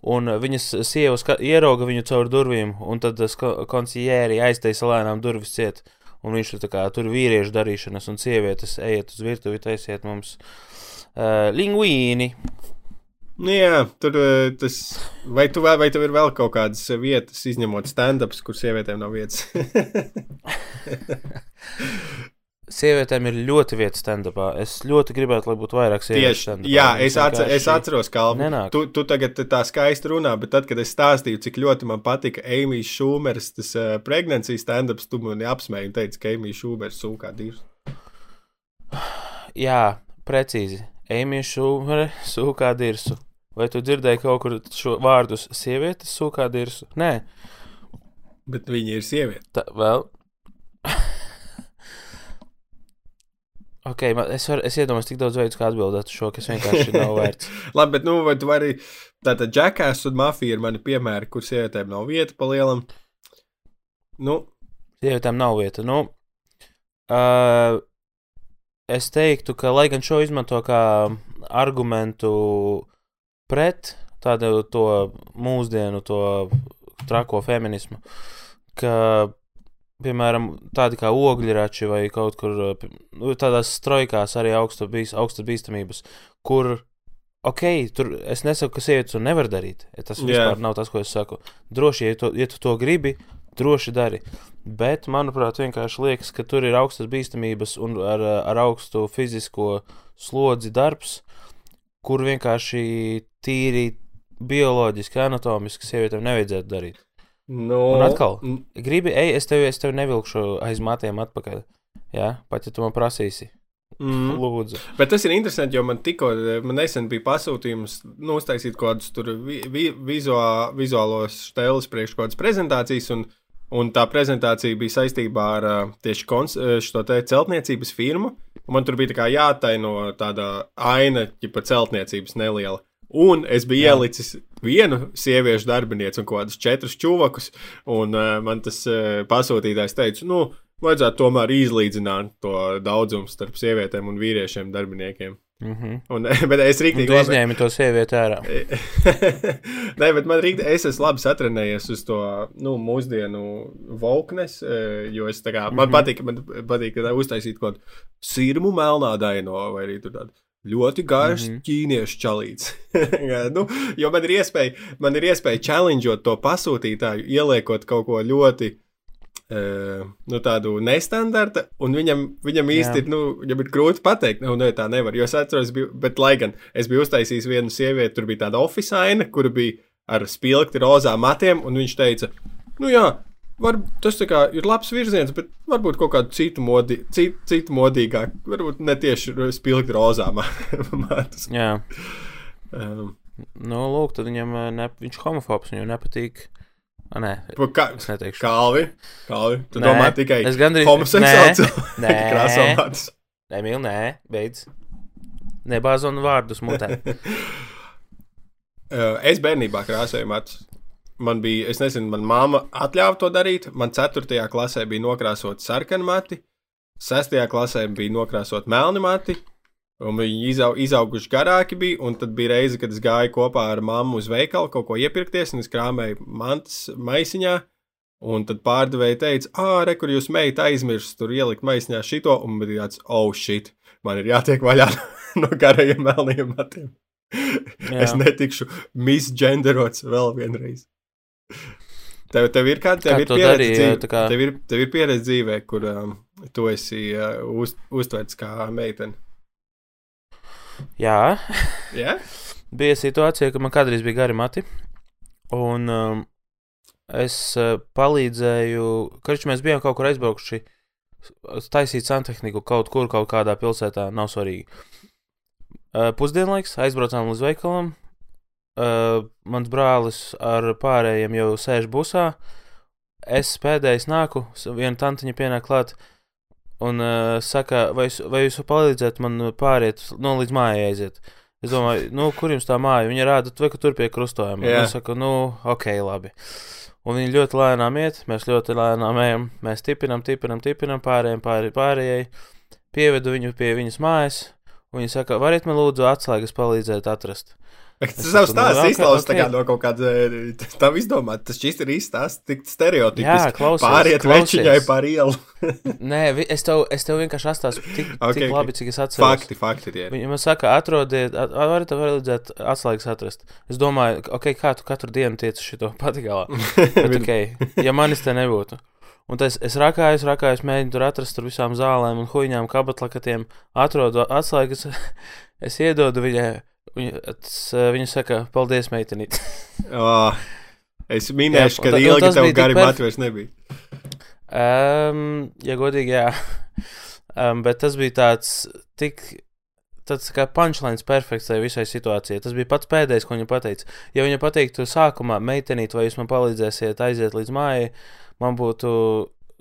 Un viņas sieva ierauga viņu caur durvīm, un tad konciliēri aiztaisa lēnām durvis ciet. Un viņš tur kā tur vīriešu darīšanas, un sievietes ejiet uz virtuvi, taisiet mums uh, lingvīni. Nu, jā, tur tas. Vai, tu, vai tev ir vēl kaut kādas vietas, izņemot stand-ups, kur sievietēm nav vietas? <laughs> <laughs> Sievietēm ir ļoti vieta stand-upā. Es ļoti gribētu, lai būtu vairāk sieviešu stand-upā. Jā, es, atcer, es atceros, ka tu, tu tagad tā skaisti runā, bet tad, kad es stāstīju, cik ļoti man patika Eimijas Šūmeris, tas uh, pregnancy stand-ups, tu mani apsmēji un teici, ka Eimijas Šūmeris sūkā divs. Jā, precīzi. Eimijas Šūmere sūkā dirsu. Vai tu dzirdēji kaut kur šo vārdus sievietes sūkā dirsu? Nē. Bet viņi ir sieviete. Tā, vēl, <laughs> Ok, man, es, var, es iedomājos tik daudz veidu, kā atbildēt uz šo, kas vienkārši nav <laughs> vērts. Labi, bet, nu, vai tu vari. Tātad, džekās un mafija ir mani piemēri, kur sievietēm nav vieta pa lielam. Nu. Sievietēm nav vieta. Nu, uh, es teiktu, ka, lai gan šo izmanto kā argumentu pret tādu to mūsdienu, to trako feminismu, ka piemēram, tādi kā ogļrači vai kaut kur nu, tādās strojkās arī augsta bīs, augstas bīstamības, kur, ok, tur es nesaku, ka sievietes to nevar darīt. Tas yeah. vispār nav tas, ko es saku. Droši, ja tu, ja tu to gribi, droši dari. Bet, manuprāt, vienkārši liekas, ka tur ir augstas bīstamības un ar, ar augstu fizisko slodzi darbs, kur vienkārši tīri bioloģiski, anatomiski sievietēm nevajadzētu darīt. No, un atkal, gribi, ej, es tevi, es tevi nevilkšu aiz matiem atpakaļ. Jā, pat ja tu man prasīsi. Mm. Lūdzu. Bet tas ir interesanti, jo man tikko, man nesen bija pasūtījums, nu, uztaisīt kaut kādus tur vi, vi, vizuā, vizuālos stēlus priekš kaut kādas prezentācijas, un, un tā prezentācija bija saistībā ar tieši kons, šo te celtniecības firmu, man tur bija tā kā jātaino tāda aina, ja pa celtniecības neliela. Un es biju Jā. ielicis vienu sieviešu darbinieci un kaut kādus četrus čuvakus. Un uh, man tas uh, pasūtītājs teica, nu, vajadzētu tomēr izlīdzināt to daudzumu starp sievietēm un vīriešiem darbiniekiem. Mm -hmm. un, <laughs> bet es rīktīgi labi... izņēmu to sievieti ārā. <laughs> Nē, bet man rīktīgi, es esmu labi satrenējies uz to, nu, mūsdienu volknes, jo es tā kā, mm -hmm. man patīk, man patīk uztaisīt kaut kādu sirmu melnādaino vai arī tur tādu ļoti garš mm -hmm. ķīniešu čalīts. <laughs> nu, jo man ir iespēja, man ir iespēja challengeot to pasūtītāju, ieliekot kaut ko ļoti. Uh, nu, tādu nestandarta, un viņam, viņam īsti ir, nu, viņam ir grūti pateikt, nu, ne, tā nevar. Jo es atceros, biju, bet, lai gan es biju uztaisījis vienu sievieti, tur bija tāda oficiāla, kura bija ar spilgti rozā matiem, un viņš teica, nu, jā, Var, tas ir labs virziens, bet varbūt kaut kādu citu, modi, citu, citu modīgāku, varbūt ne tieši spilgti rozā mātes. <laughs> Jā. Um. Nu, lūk, tad viņam eh, ne, viņš homofobs, viņam nepatīk. A, nē, kā, es neteikšu. Kalvi, kalvi. Tu nē, domā tikai es gandrīz... homoseksuāls. Nē, nē. <laughs> Nē, mīl, nē, beidz. Nebāzonu vārdus mutē. <laughs> uh, es bērnībā krāsēju matus man bija, es nezinu, man māma atļāva to darīt. Man 4. klasē bija nokrāsot sarkanu mati, 6. klasē bija nokrāsot melnu mati, un viņi izaug, izauguši garāki bija. Un tad bija reize, kad es gāju kopā ar mammu uz veikalu kaut ko iepirkties, un es krāmēju mantas maisiņā. Un tad pārdevēja teica, ah, re, kur jūs meita aizmirst tur ielikt maisiņā šito, un bija tāds, oh, shit, man ir jātiek vaļā <laughs> no garajiem melniem matiem. <laughs> Jā. es netikšu misgenderots vēl vienreiz. Tev, tev ir kāda tev kā ir pieredze, darīja, dzīve, kā... tev ir, tev ir pieredze dzīvē, kur um, tu esi uh, uz, uztverts kā meitene. Jā, yeah? <laughs> bija situācija, ka man kādreiz bija gari mati. Un um, es uh, palīdzēju, kad mēs bijām kaut kur aizbraukuši, taisīt santehniku kaut kur, kaut kādā pilsētā, nav svarīgi. Uh, pusdienlaiks aizbraucām līdz veikalam. Uh, mans brālis ar pārējiem jau sēž busā. Es pēdējais nāku, viena tantiņa pienāk klāt un uh, saka, vai, jūs, vai jūs palīdzētu man pāriet, no līdz mājai aiziet. Es domāju, nu, kur jums tā māja? Viņa rāda, vai ka tur pie krustojuma. Es saku, nu, ok, labi. Un viņi ļoti lēnām iet, mēs ļoti lēnām ejam, mēs tipinam, tipinam, tipinam, pārējiem, pārējai, pārējai. Pievedu viņu pie viņas mājas, un viņi saka, variet man lūdzu atslēgas palīdzēt atrast. Tas nav stāsts, nu, izklausās okay. no kaut kāda tam izdomāta. Tas šis ir izstāsts, tik stereotipiski. Jā, klausies. Pāriet klausies. večiņai par ielu. <laughs> Nē, es tev, es tev vienkārši atstāstu tik, okay, tik labi, cik es atceros. Fakti, fakti tie. Viņi man saka, atrodiet, at, varat palīdzēt atslēgas atrast. Es domāju, ok, kā tu katru dienu tiec šito patīkalā. <laughs> Bet ok, ja manis te nebūtu. Un tas es rakāju, rakāju, mēģinu tur atrast tur visām zālēm un huīņām, kabatlakatiem, atrodu atslēgas, <laughs> es iedodu viņai Viņa, tas, viņa saka, paldies, meitenīt. oh, <laughs> es minēšu, jā, ka ilgi tev gari perf... vairs nebija. Um, ja godīgi, jā. <laughs> Um, bet tas bija tāds tik. Tas kā punchlines perfekts tai visai situācijai. Tas bija pats pēdējais, ko viņa pateica. Ja viņa pateiktu sākumā, meitenīt, vai jūs man palīdzēsiet aiziet līdz mājai, man būtu,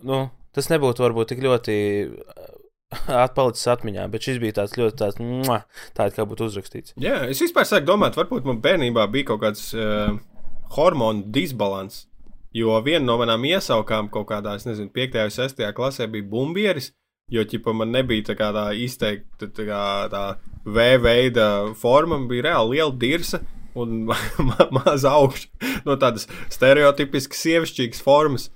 nu, tas nebūtu varbūt tik ļoti atpalicis atmiņā, bet šis bija tāds ļoti tāds, mua, tāds kā būtu uzrakstīts. Jā, es vispār sāku domāt, varbūt man bērnībā bija kaut kāds uh, hormonu disbalans. Jo viena no manām iesaukām kaut kādā, nezinu, 5. vai 6. klasē bija bumbieris, jo ķipa man nebija tā tā izteikta tā, kā, tā V veida forma, bija reāli liela dirsa un <laughs> ma ma maza augša no tādas stereotipiskas sievišķīgas formas.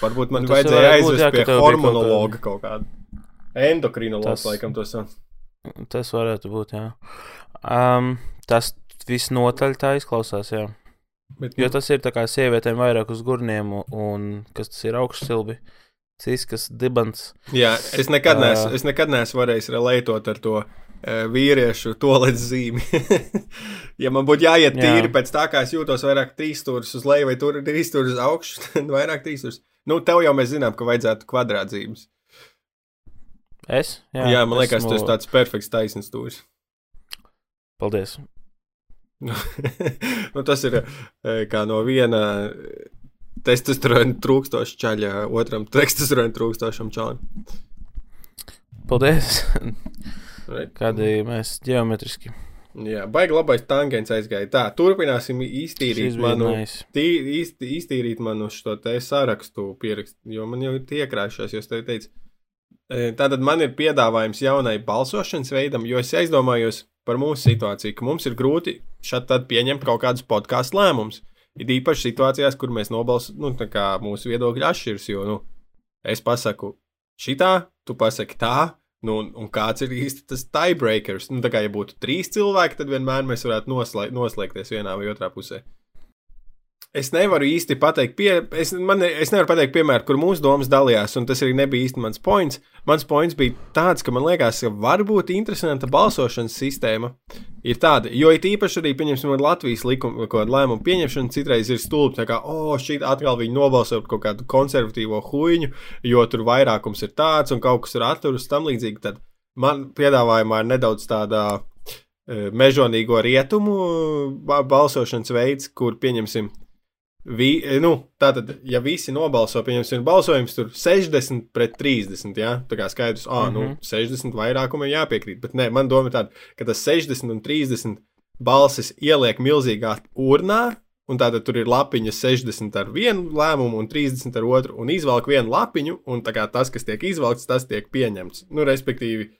Varbūt man vajadzēja jā, pie hormonologa kaut kāda. Endokrinologs, laikam, to sauc. Tas varētu būt, jā. Um, tas visnotaļ tā izklausās, jā. Bet, jo nu- tas ir tā kā sievietēm vairāk uz gurniem, un kas tas ir augšsilbi. Ciskas dibants. Jā, es nekad uh, es nekad neesmu varējis relētot ar to uh, vīriešu toaletes zīmi. <laughs> ja man būtu jāiet tīri jā. pēc tā, kā es jūtos, vairāk trīs stūris uz leju vai tur trīs stūris uz augšu, <laughs> tad vairāk trīs stūris. Nu, tev jau mēs zinām, ka vajadzētu kvadrātzīmes. Es? Jā, jā man liekas, esmu... tas ir tāds perfekts taisnīgs stūris. Paldies. <laughs> nu, tas ir e, kā no viena testosterona trūkstoša čaļa otram testosterona trūkstošam čalim. Paldies! Kādi mēs ģeometriski. Jā, baigi labais tangents aizgāja. Tā, turpināsim iztīrīt manu, tī, iztī, iztīrīt manu šo te sarakstu pierakstu, jo man jau ir tiekrāšās, jo es tev teicu, Tātad man ir piedāvājums jaunai balsošanas veidam, jo es aizdomājos par mūsu situāciju, ka mums ir grūti šeit pieņemt kaut kādus podkāstu lēmumus. Ir īpaši situācijās, kur mēs nobalsojam, nu, tā kā mūsu viedokļi atšķiras, jo, nu, es pasaku šitā, tu pasaki tā, nu, un, un kāds ir īsti tas tiebreakers. Nu, tā kā, ja būtu trīs cilvēki, tad vienmēr mēs varētu noslēgt, noslēgties vienā vai otrā pusē. Es nevaru īsti pateikt, pie, es, man, es nevaru pateikt, piemēram, kur mūsu domas dalījās, un tas arī nebija īsti mans points. Mans points bija tāds, ka man liekas, ka varbūt interesanta balsošanas sistēma ir tāda, jo it īpaši arī, pieņemsim, Latvijas likuma kaut kāda lēmuma pieņemšana citreiz ir stulba. Tā kā, oh, šī atkal viņi nobalso par kaut kādu konservatīvo huīņu, jo tur vairākums ir tāds un kaut kas ir atturis tam līdzīgi. Tad man piedāvājumā ir nedaudz tāda e, mežonīgo rietumu balsošanas veids, kur pieņemsim Vi, nu, tātad, ja visi nobalso, pieņemsim, balsojums tur 60 pret 30, jā, tā kā skaidrs, ah, mm -hmm. nu, 60 mhm. vairākumam jāpiekrīt, bet nē, man doma ir tāda, ka tas 60 un 30 balsis ieliek milzīgā urnā, un tātad tur ir lapiņa 60 ar vienu lēmumu un 30 ar otru, un izvelk vienu lapiņu, un tā kā tas, kas tiek izvelkts, tas tiek pieņemts. Nu, respektīvi,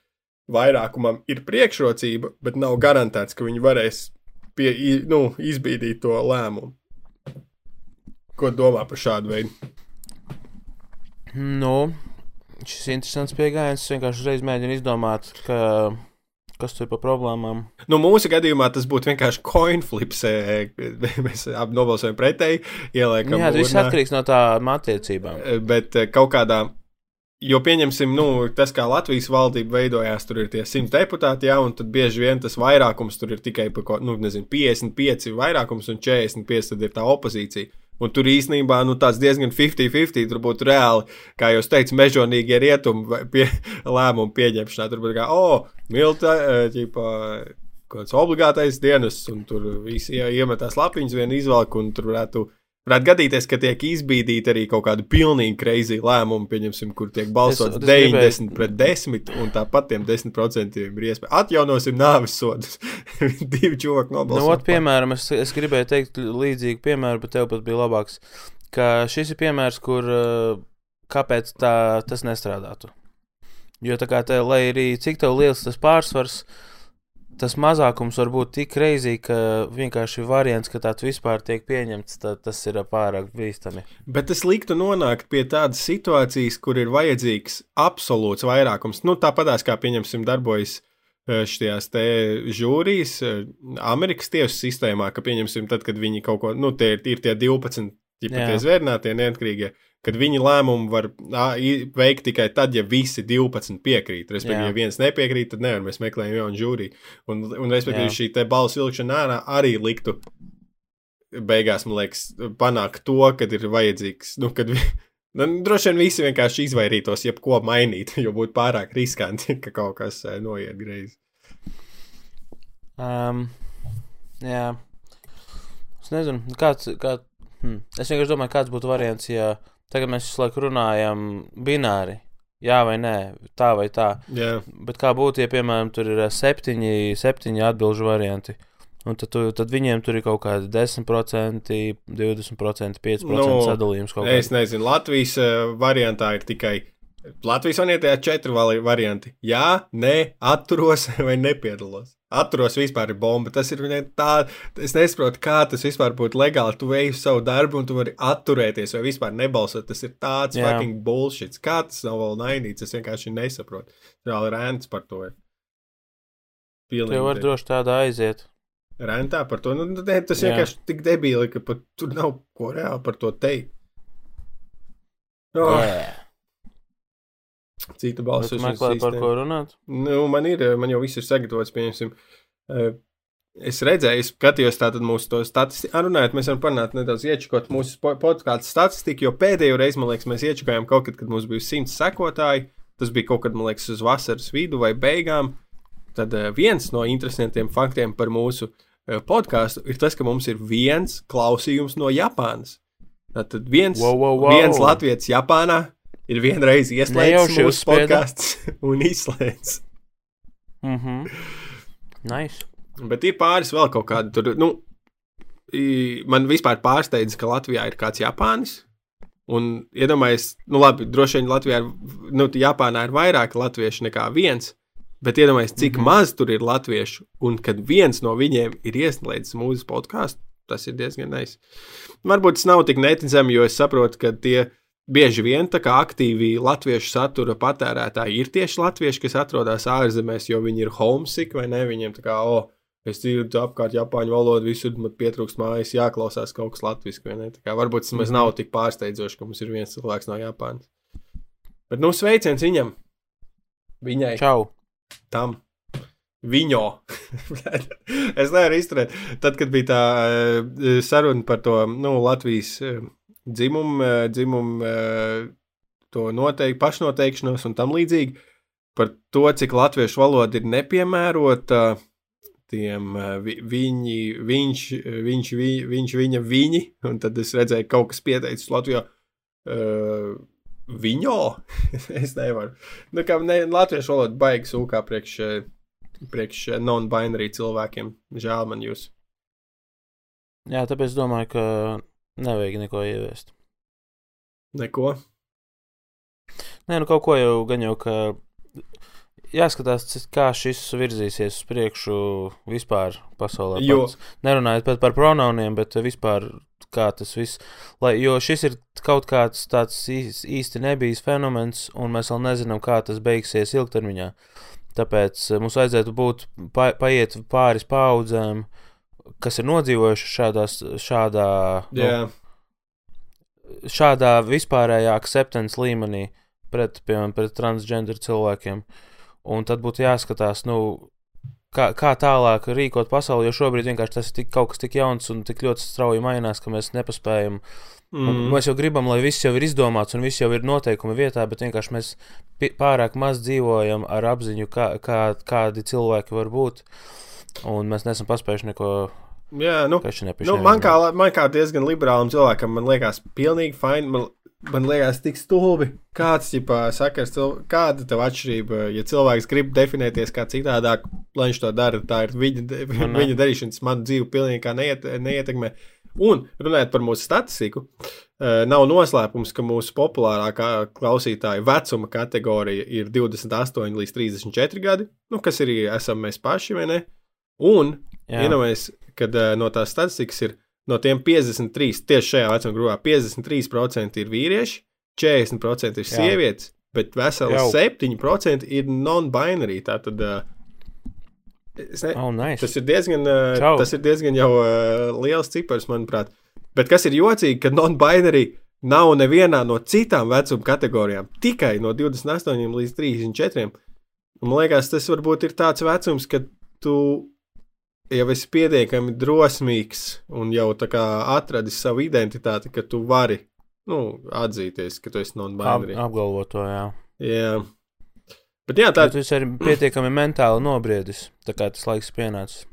vairākumam ir priekšrocība, bet nav garantēts, ka viņi varēs pie, nu, izbīdīt to lēmumu. Ko domā par šādu veidu? Nu, šis interesants pieejams. Es vienkārši uzreiz mēģinu izdomāt, ka, kas tur ir par problēmām. Nu, mūsu gadījumā tas būtu vienkārši coin flips. E, mēs abi nobalsojam pretēji, ieliekam. Jā, tas viss atkarīgs no tām attiecībām. E, bet e, kaut kādā. Jo pieņemsim, nu, tas, kā Latvijas valdība veidojās, tur ir tie simt deputāti, jā, un tad bieži vien tas vairākums tur ir tikai pa, nu, nezinu, 55 vairākums un 45 tad ir tā opozīcija. Un tur īsnībā nu, tāds diezgan 50-50. Tur būtu reāli, kā jūs teicat, mežonīgie rietumi pie <laughs> lēmumu pieņemšanā. Tur būtu kā, oh, milta, ķipa, kāds obligātais dienas, un tur visi iemetās lapiņas, viena izvelk, un tur varētu Varētu gadīties, ka tiek izbīdīti arī kaut kādi pilnīgi greizi lēmumi, pieņemsim, kur tiek balsots es, es 90 gribēju... pret 10, un tāpat tiem 10% ir iespēja. Atjaunosim nāves sodus. <laughs> Divi cilvēki nobalso. Nu, ot, piemēram, es, es gribēju teikt līdzīgu piemēru, bet tev pat bija labāks. Ka šis ir piemērs, kur kāpēc tā, tas nestrādātu. Jo tā kā te, lai arī cik tev liels tas pārsvars, uh, tas mazākums var būt tik reizīgi, ka vienkārši variants, ka tāds vispār tiek pieņemts, tas ir pārāk bīstami. Bet es liktu nonākt pie tādas situācijas, kur ir vajadzīgs absolūts vairākums. Nu, tāpatās kā pieņemsim darbojas e, šajās te žūrijas e, Amerikas tiesu sistēmā, ka pieņemsim tad, kad viņi kaut ko, nu, tie ir tie 12 ja pat tie zvērnātie neatkarīgie, kad viņi lēmumu var veikt tikai tad, ja visi 12 piekrīt. Respektīvi, ja viens nepiekrīt, tad nevar, mēs meklējam jaunu žūriju. Un, un respektīvi, šī te balsu vilkšana ārā arī liktu beigās, man liekas, panākt to, kad ir vajadzīgs, nu, kad <laughs> Nu, droši vien visi vienkārši izvairītos, jebko mainīt, <laughs> jo būtu pārāk riskanti, ka kaut kas noiet greizi. Um, jā, es nezinu, kāds, kā, Hmm. Es vienkārši domāju, kāds būtu variants, ja tagad mēs visu laiku runājam bināri. Jā, vai nē, tā vai tā. Yeah. Bet kā būtu, ja, piemēram, tur ir septiņi, septiņi atbildžu varianti? Un tad, tu, tad viņiem tur ir kaut kādi 10%, 20%, 5% nu, sadalījums. Es nezinu, Latvijas uh, variantā ir tikai Latvijas monētā ir četri varianti. Jā, nē, atturos <laughs> vai nepiedalos. Atturos vispār ir bomba. Tas ir tā, es nesaprotu, kā tas vispār būtu legāli. Tu veiksi savu darbu un tu vari atturēties vai vispār nebalsot. Tas ir tāds Jā. fucking bullshit. Kā tas nav vēl naidīts, es vienkārši nesaprotu. Reāli rēns par to ir. Pilnīgi. Tev var droši tādā aiziet. Rentā par to. Nu, ne, tas Jā. vienkārši tik debīli, ka pat tur nav ko reāli par to teikt. Oh. Yeah. Cita balss ir. Meklēt, par ko runāt? Nu, man ir, man jau viss ir sagatavots, pieņemsim. Eh, es redzēju, es skatījos tātad mūsu to statistiku. Runājot, mēs varam panākt nedaudz iečakot mūsu podkāstu statistiku, jo pēdējo reizi, man liekas, mēs iečakojām kaut kad, kad mums bija simts sekotāji. Tas bija kaut kad, man liekas, uz vasaras vidu vai beigām. Tad uh, viens no interesantiem faktiem par mūsu podkāstu ir tas, ka mums ir viens klausījums no Japānas. Tad viens, wow, wow, wow. viens Latvijas Japānā ir vienreiz ieslēgts mūsu podkāsts <laughs> un izslēgts. Mhm. Mm nice. Bet ir pāris vēl kaut kādi tur. Nu, man vispār pārsteidz, ka Latvijā ir kāds Japānis. Un iedomājieties, nu labi, droši vien Latvijā ir, nu, Japānā ir vairāk latviešu nekā viens. Bet iedomājieties, cik mm -hmm. maz tur ir latviešu, un kad viens no viņiem ir ieslēdzis mūsu podkāstu, tas ir diezgan nais. Varbūt tas nav tik neticami, jo es saprotu, ka tie Bieži vien tā kā aktīvi latviešu satura patērētāji ir tieši latvieši, kas atrodas ārzemēs, jo viņi ir homesick vai ne. Viņiem tā kā, oh, es dzirdu apkārt japāņu valodu, visur man pietrūkst mājas, jāklausās kaut kas latviešu vai ne. Tā kā varbūt tas nav tik pārsteidzoši, ka mums ir viens cilvēks no Japānas. Bet nu sveiciens viņam! Viņai! Čau! Tam! Viņo. <laughs> es nevaru izturēt. Tad, kad bija tā uh, saruna par to nu, Latvijas uh, dzimumu, dzimumu to noteikti pašnoteikšanos un tam līdzīgi. Par to, cik latviešu valoda ir nepiemērota tiem eh, viņi, viņš, viņš, vi, viņš, viņa, viņi, un tad es redzēju, ka kaut kas pieteicis Latvijā. Uh, viņo? <laughs> es nevaru. Nu, kā ne, latviešu valoda baigas ūkā priekš, priekš non-binary cilvēkiem. Žēl man jūs. Jā, tāpēc domāju, ka Nevajag neko ieviest. Neko? Nē, nu kaut ko jau gan jau, ka jāskatās, kā šis virzīsies uz priekšu vispār pasaulē. Jo. Pats. Nerunājot pat par pronomiem, bet vispār kā tas viss. Lai, jo šis ir kaut kāds tāds īsti nebijis fenomens, un mēs vēl nezinām, kā tas beigsies ilgtermiņā. Tāpēc eh, mums vajadzētu būt pa, paiet pāris paudzēm, uh, kas ir nodzīvojuši šādās, šādā, yeah. nu, šādā vispārējā akceptants līmenī pret, piemēram, pret transgender cilvēkiem. Un tad būtu jāskatās, nu, kā, kā tālāk rīkot pasauli, jo šobrīd vienkārši tas ir tik, kaut kas tik jauns un tik ļoti strauji mainās, ka mēs nepaspējam. Mm. Mēs jau gribam, lai viss jau ir izdomāts un viss jau ir noteikumi vietā, bet vienkārši mēs pārāk maz dzīvojam ar apziņu, kā, kā, kādi cilvēki var būt. Un mēs neesam paspējuši neko Jā, nu, nu, man, kā, man kā diezgan liberālam cilvēkam, man liekas, pilnīgi fini. Man, man liekas, tik stulbi. Kāds ģipā, sakars, kāda tev atšķirība, ja cilvēks grib definēties kā citādāk, lai viņš to dara, tā ir viņa, nu, viņa darīšanas, man dzīve pilnīgi neiet, neietekmē. Un runājot par mūsu statistiku, eh, nav noslēpums, ka mūsu populārākā klausītāja vecuma kategorija ir 28 līdz 34 gadi, nu, kas arī esam mēs paši, vai ne? Un, iedomājieties, kad uh, no tās statistikas ir no tiem 53, tieši šajā vecuma grupā, 53% ir vīrieši, 40% ir sievietes, Jā. bet veseli 7% ir non-binary. Tātad, uh, ne, oh, nice. tas, ir diezgan, uh, Čau. tas ir diezgan jau uh, liels cipars, manuprāt. Bet kas ir jocīgi, ka non-binary nav nevienā no citām vecuma kategorijām, tikai no 28 līdz 34. Un, man liekas, tas varbūt ir tāds vecums, kad tu jau esi pietiekami drosmīgs un jau tā kā atradis savu identitāti, ka tu vari nu, atzīties, ka tu esi non-binary. Ap, apgalvot to, jā. Jā. Bet jā, tā ir. Tas ir pietiekami mentāli nobriedis, tā kā tas laiks pienācis.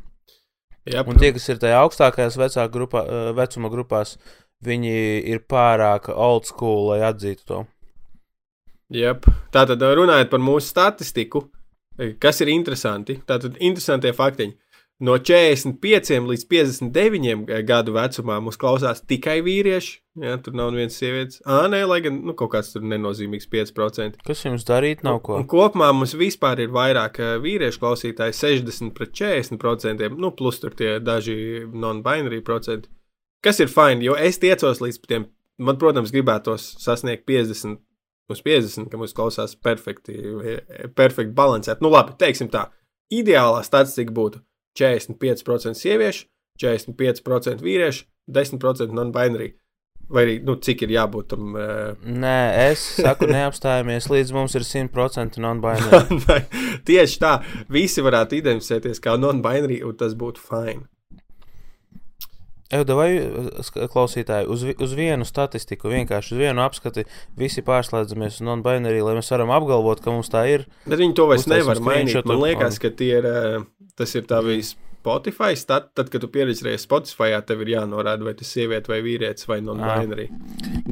Jā, un tie, kas ir tajā augstākajās grupā, eh, vecuma grupās, viņi ir pārāk old school, lai atzītu to. Jā, tā tad runājot par mūsu statistiku, kas ir interesanti. Tātad interesantie faktiņi. No 45 līdz 59 gadu vecumā mums klausās tikai vīrieši. Jā, tur nav nevienas sievietes. Ah, nē, lai gan nu, kaut kāds tur nenozīmīgs 5%. Kas jums darīt, nav ko? Un kopumā mums vispār ir vairāk vīriešu klausītāji, 60 pret 40%, nu, plus tur tie daži non-binary procenti. Kas ir fini, jo es tiecos līdz tiem, man, protams, gribētos sasniegt 50 uz 50, ka mums klausās perfekti, perfekti balansēt. Nu, labi, teiksim tā. Ideālā statistika būtu 45% sieviešu, 45% vīriešu, 10% non-binary. Vai arī, nu, cik ir jābūt tam? Uh... Nē, es saku, neapstājamies līdz mums ir 100% non-binary. <laughs> Tieši tā, visi varētu identificēties kā non-binary, un tas būtu fine. Euda, vai klausītāji, uz, uz vienu statistiku, vienkārši uz vienu apskati, visi pārslēdzamies uz non-binary, lai mēs varam apgalvot, ka mums tā ir. Bet viņi to vairs nevar mainīt. Man liekas, ka ir, tas ir tā visi Spotify. Tad, tad, kad tu pieredzēji Spotify, tev ir jānorāda, vai tas ir sieviete vai vīrietis vai non-binary.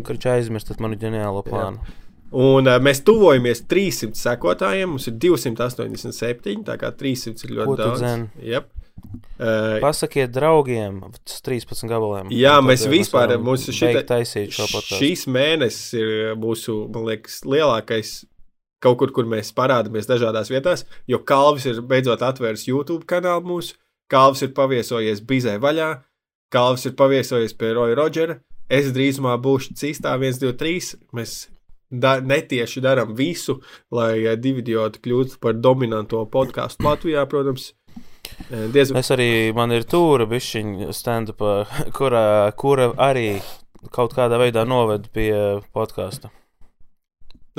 Kurš aizmirstat manu ģeniālo plānu? Jā. Un uh, mēs tuvojamies 300 sekotājiem. Mums ir 287, tā kā 300 ir ļoti Ko daudz. Yep. Uh, Pasakiet draugiem, 13 gabaliem. Jā, mēs vispār mūsu šita, taisīt šo podcastu. Šīs mēnesis ir mūsu, man liekas, lielākais kaut kur, kur mēs parādāmies dažādās vietās, jo Kalvis ir beidzot atvēris YouTube kanālu mūsu, Kalvis ir paviesojies Bizē vaļā, Kalvis ir paviesojies pie Roja Rodžera, es drīzumā būšu cistā 1, 2, 3, mēs da, netieši darām visu, lai divi idioti kļūtu par dominanto podkāstu Latvijā, protams. Diezgan... Es arī, man ir tūra bišķiņa stand-up, <laughs> kura, kura arī kaut kādā veidā noved pie podkāsta.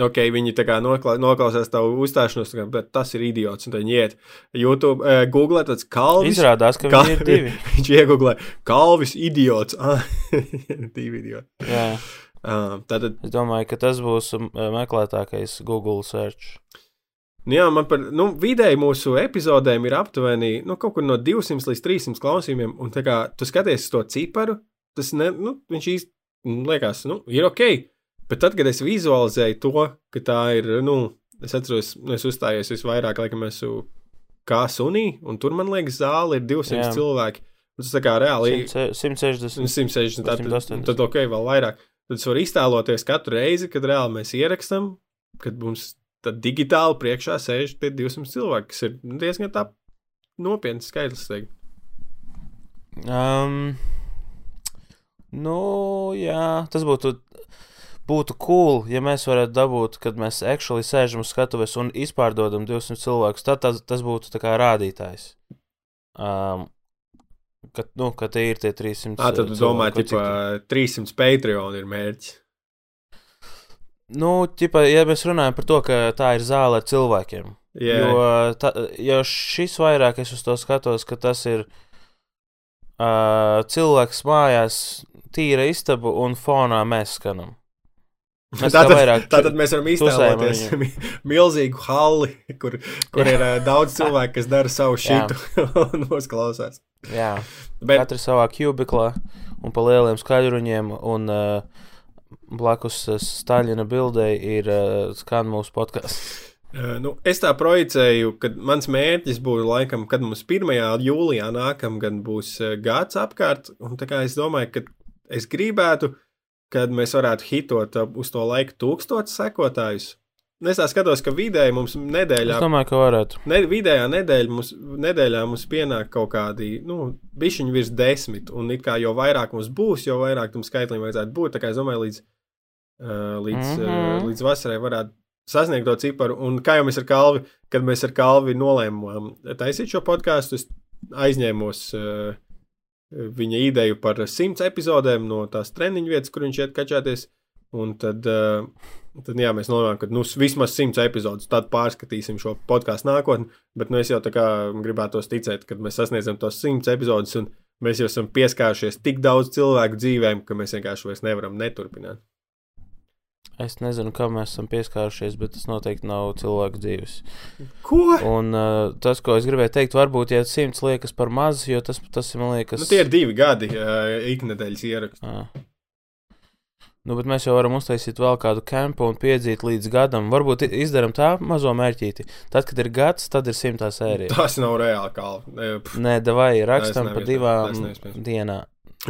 Ok, viņi tā kā noklā, noklausās tavu uzstāšanos, bet tas ir idiots. Un viņi iet YouTube, uh, Google, tāds kalvis. Izrādās, ka kal... viņi ir divi. <laughs> viņš iegooglē kalvis idiots. <laughs> divi idioti. Jā. Uh, tātad... Es domāju, ka tas būs meklētākais Google search. Nu jā, man par nu, vidēji mūsu epizodēm ir aptuveni nu, kaut kur no 200 līdz 300 klausījumiem. Un, kā tu skaties to ciparu, tas ne, nu, viņš īsti liekas, nu, ir ok. Bet tad, kad es vizualizēju to, ka tā ir, nu, es atceros, nu, es uzstājos visvairāk, laikam, esmu kā sunī, un tur man liekas, zāle ir 200 jā. cilvēki. Tas tā kā reāli ir 160. 160, tad, tad ok, vēl vairāk. Tad es varu iztēloties katru reizi, kad reāli mēs ierakstām, kad mums tad digitāli priekšā sēž tie 200 cilvēki, kas ir diezgan tā nopietns. Teik. Um, nu, jā, tas būtu. Būtu cool, ja mēs varētu dabūt, kad mēs actually sēžam uz skatuves un izpārdodam 200 cilvēkus. Tad tas, tas būtu tā kā rādītājs. Um, kad, nu, kad ir tie 300. Ah, tad tu domā, ka 300 Patreon ir mērķis. Nu, ķipa, ja mēs runājam par to, ka tā ir zāle ar cilvēkiem. Jā, Jo, ta, jo šis vairāk es uz to skatos, ka tas ir uh, cilvēks mājās, tīra istaba un fonā mēs skanam. <laughs> Mēs Tātad, vairāk tātad mēs varam iztēloties mi- milzīgu halli, kur, kur ir uh, daudz cilvēku, kas dara savu šitu <laughs> un mūs klausās. Jā, Bet, katrs savā kubiklā un pa lieliem skaļruņiem un uh, blakus uh, Staļina bildei ir uh, skan mūsu podkāsts. uh, <laughs> nu, es tā projicēju, ka mans mērķis būtu laikam, kad mums 1. jūlijā nākamgad būs gads apkārt. Un tā kā es domāju, ka es gribētu, kad mēs varētu hitot uz to laiku tūkstotis sekotājus. Un Es tā skatos, ka vidēji mums nedēļā Es domāju, ka varētu. Ne, vidējā nedēļa mums, nedēļā mums pienāk kaut kādi, nu, bišķiņi virs desmit, un it kā jo vairāk mums būs, jo vairāk tam skaitlim vajadzētu būt. Tā kā es domāju, līdz, līdz, mm. -hmm. līdz vasarai varētu sasniegt to ciparu. Un kā jau mēs ar Kalvi, kad mēs ar Kalvi nolēmām taisīt šo podkāstu, es aizņēmos uh, viņa ideju par simts epizodēm no tās treniņu vietas, kur viņš iet kačāties. Un tad, tad jā, mēs nolēmām, ka nu, vismaz simts epizodus, tad pārskatīsim šo podkāstu nākotnē. Bet nu, es jau tā kā gribētu ticēt, ka mēs sasniedzam tos simts epizodus, un mēs jau esam pieskārušies tik daudz cilvēku dzīvēm, ka mēs vienkārši vairs nevaram neturpināt. Es nezinu, kam mēs esam pieskārušies, bet tas noteikti nav cilvēku dzīves. Ko? Un uh, tas, ko es gribēju teikt, varbūt, ja simts liekas par maz, jo tas, tas man liekas, Nu, tie ir divi gadi uh, iknedēļas ierakstu. Ā. Nu, bet mēs jau varam uztaisīt vēl kādu kempu un piedzīt līdz gadam. Varbūt izdarām tā mazo mērķīti. Tad, kad ir gads, tad ir simtā sērija. Tas nav reāli kalni. Nē, vai rakstam pa divām iespējams, tas nav iespējams. dienā.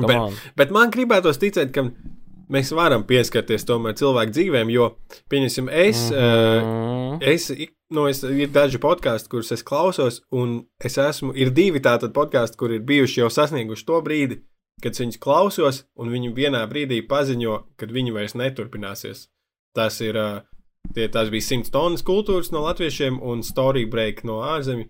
Bet-. Bet man gribētos ticēt, ka mēs varam pieskarties tomēr cilvēku dzīvēm, jo, pieņemsim, es. Mm -hmm. Es, nu, es, ir daži podkāsti, kurus es klausos, un es esmu, ir divi tādi podkāsti, kur ir bijuši jau sasnieguši to brīdi, kad viņus klausos, un viņi vienā brīdī paziņo, ka viņi vairs neturpināsies. Tas ir, ā, tie, tas bija simts tonnas kultūras no latviešiem un story break no ārzemju.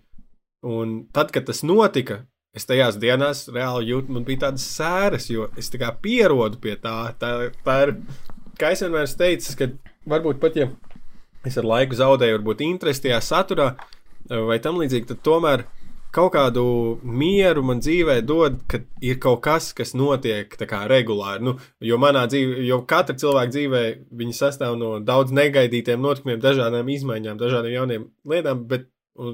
Un tad, kad tas notika, es tajās dienās reāli jūtu, man bija tādas sēras, jo es tā kā pierodu pie tā. Tā, tā ir, kā es vienmēr esmu teicis, ka varbūt pat ja es ar laiku zaudēju, varbūt interesi tajā saturā vai tam līdzīgi, tad tomēr kaut kādu mieru man dzīvē dod, ka ir kaut kas, kas notiek kā regulāri. Nu, jo manā dzīvē, jo katra cilvēka dzīvē, viņi sastāv no daudz negaidītiem notikumiem, dažādām izmaiņām, dažādiem jauniem lietām, bet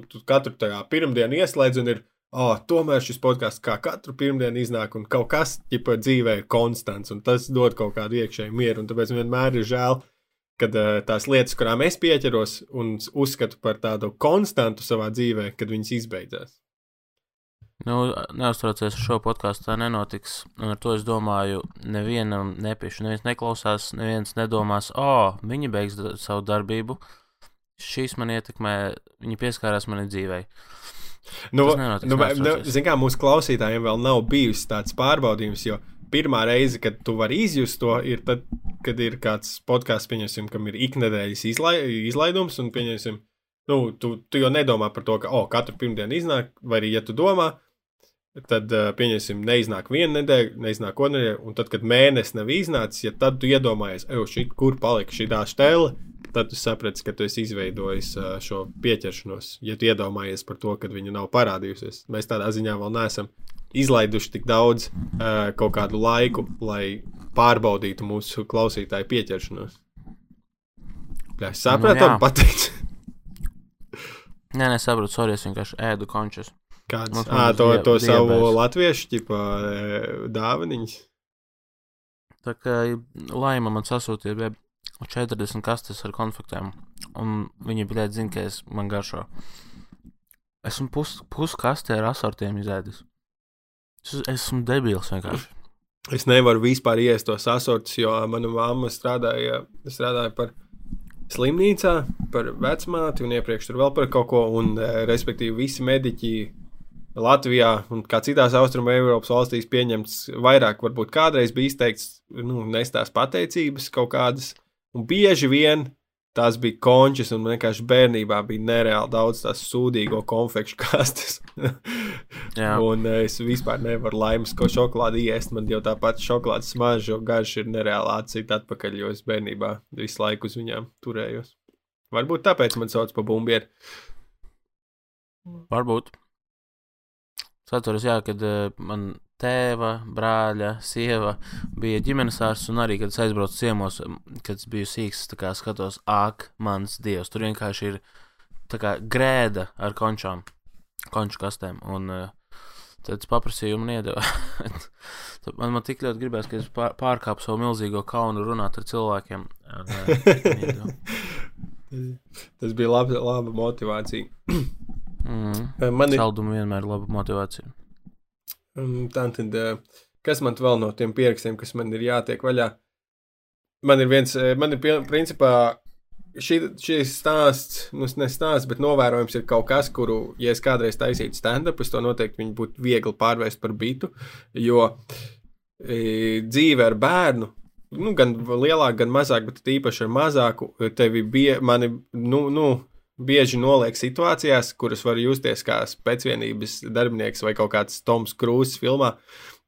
tu katru pirmdienu ieslēdz un ir. Oh, tomēr šis podkāsts kā katru pirmdienu iznāk, un kaut kas ģipa, dzīvē ir konstants, un tas dod kaut kādu iekšēju mieru. Tāpēc vienmēr ir žēl, kad uh, tās lietas, kurām es pieķeros un uzskatu par tādu konstantu savā dzīvē, kad viņas izbeidzās. Nu, neuztraucies, šo podkāstu tā nenotiks. Un ar to es domāju, nevienam nepiešu, neviens neklausās, neviens nedomās, o, oh, viņi beigs savu darbību. Šīs man ietekmē, viņi pieskārās manai dzīvei. Nu, nu, nu, neuztraucies. zin kā mūsu klausītājiem vēl nav bijis tāds pārbaudījums, jo pirmā reize, kad tu vari izjust to, ir tad, kad ir kāds podkāsts, pieņemsim, kam ir iknedēļas izlai, izlaidums, un pieņemsim, nu, tu, tu jau nedomā par to, ka, oh, katru pirmdienu iznāk, vai arī, ja tu domā, tad, pieņemsim, neiznāk viena nedēļa, neiznāk otra nedēļa, un tad, kad mēnesis nav iznācis, ja tad tu iedomājies, ej, kur palika šī tā stela, tad tu saprati, ka tu esi izveidojis šo pieķeršanos, ja tu iedomājies par to, ka viņa nav parādījusies. Mēs tādā ziņā vēl neesam izlaiduši tik daudz uh, kaut kādu laiku, lai pārbaudītu mūsu klausītāju pieķeršanos. Jā, es sapratu, Nu, nu, pateicu. <laughs> Nē, nesaprotu, sorry, es vienkārši ēdu končus. Kāds Mums à, to, to savu diabēts. latviešu ķipa, e, dāvaniņu. Tā kā Laima man sasūtīja bija 40 kastes ar konfektēm, un viņi bija zina, ka es man garšo. Esmu pus, puskastē ar asortiem izēdis. Es esmu debils vienkārši. Es nevaru vispār iest tos asortus, jo mana mamma strādāja, strādāja par slimnīcā, par vecmāti un iepriekš tur vēl par kaut ko. Un, eh, respektīvi, visi mediķi Latvijā un kā citās austrumu Eiropas valstīs pieņemts vairāk, varbūt kādreiz bija izteikts, nu, nestās pateicības kaut kādas. Un bieži vien tās bija končas, un vienkārši bērnībā bija nereāli daudz tās sūdīgo konfekšu <laughs> kastes. Un eh, es vispār nevaru laimes, ko šokolādi iest. Man jau tāpat šokolādes smarža un garš ir nereāli atcīt atpakaļ, jo es bērnībā visu laiku uz viņām turējos. Varbūt tāpēc man sauc par bumbieri. Varbūt. Es atceros, jā, kad uh, man tēva, brāļa, sieva bija ģimenes ārsts, un arī, kad es aizbraucu ciemos, kad biju sīgs, tā kā skatos, ak, mans dievs, tur vienkārši ir kā grēda ar končām, konču kastēm, un uh, tad es paprasīju, un man iedeva. <laughs> Man, man tik ļoti gribējās, ka es pār- pārkāpu savu milzīgo kaunu runāt ar cilvēkiem. <laughs> Iedeva. Tas bija labi, laba motivācija. mm. Man ir Saldumi vienmēr ir laba motivācija. Um, Tā tad, eh, kas man vēl no tiem pierakstiem, kas man ir jātiek vaļā? Man ir viens, man ir principā šī, šis stāsts, nu, ne stāsts, bet novērojums ir kaut kas, kuru, ja es kādreiz taisītu stand-up, es to noteikti būtu viegli pārvērst par bitu, jo e, dzīve ar bērnu. Nu, gan lielāk, gan mazāk, bet īpaši ar mazāku, tevi bie, mani, nu, nu, bieži noliek situācijās, kuras var justies kā pēcvienības darbinieks vai kaut kāds Toms Krūzes filmā.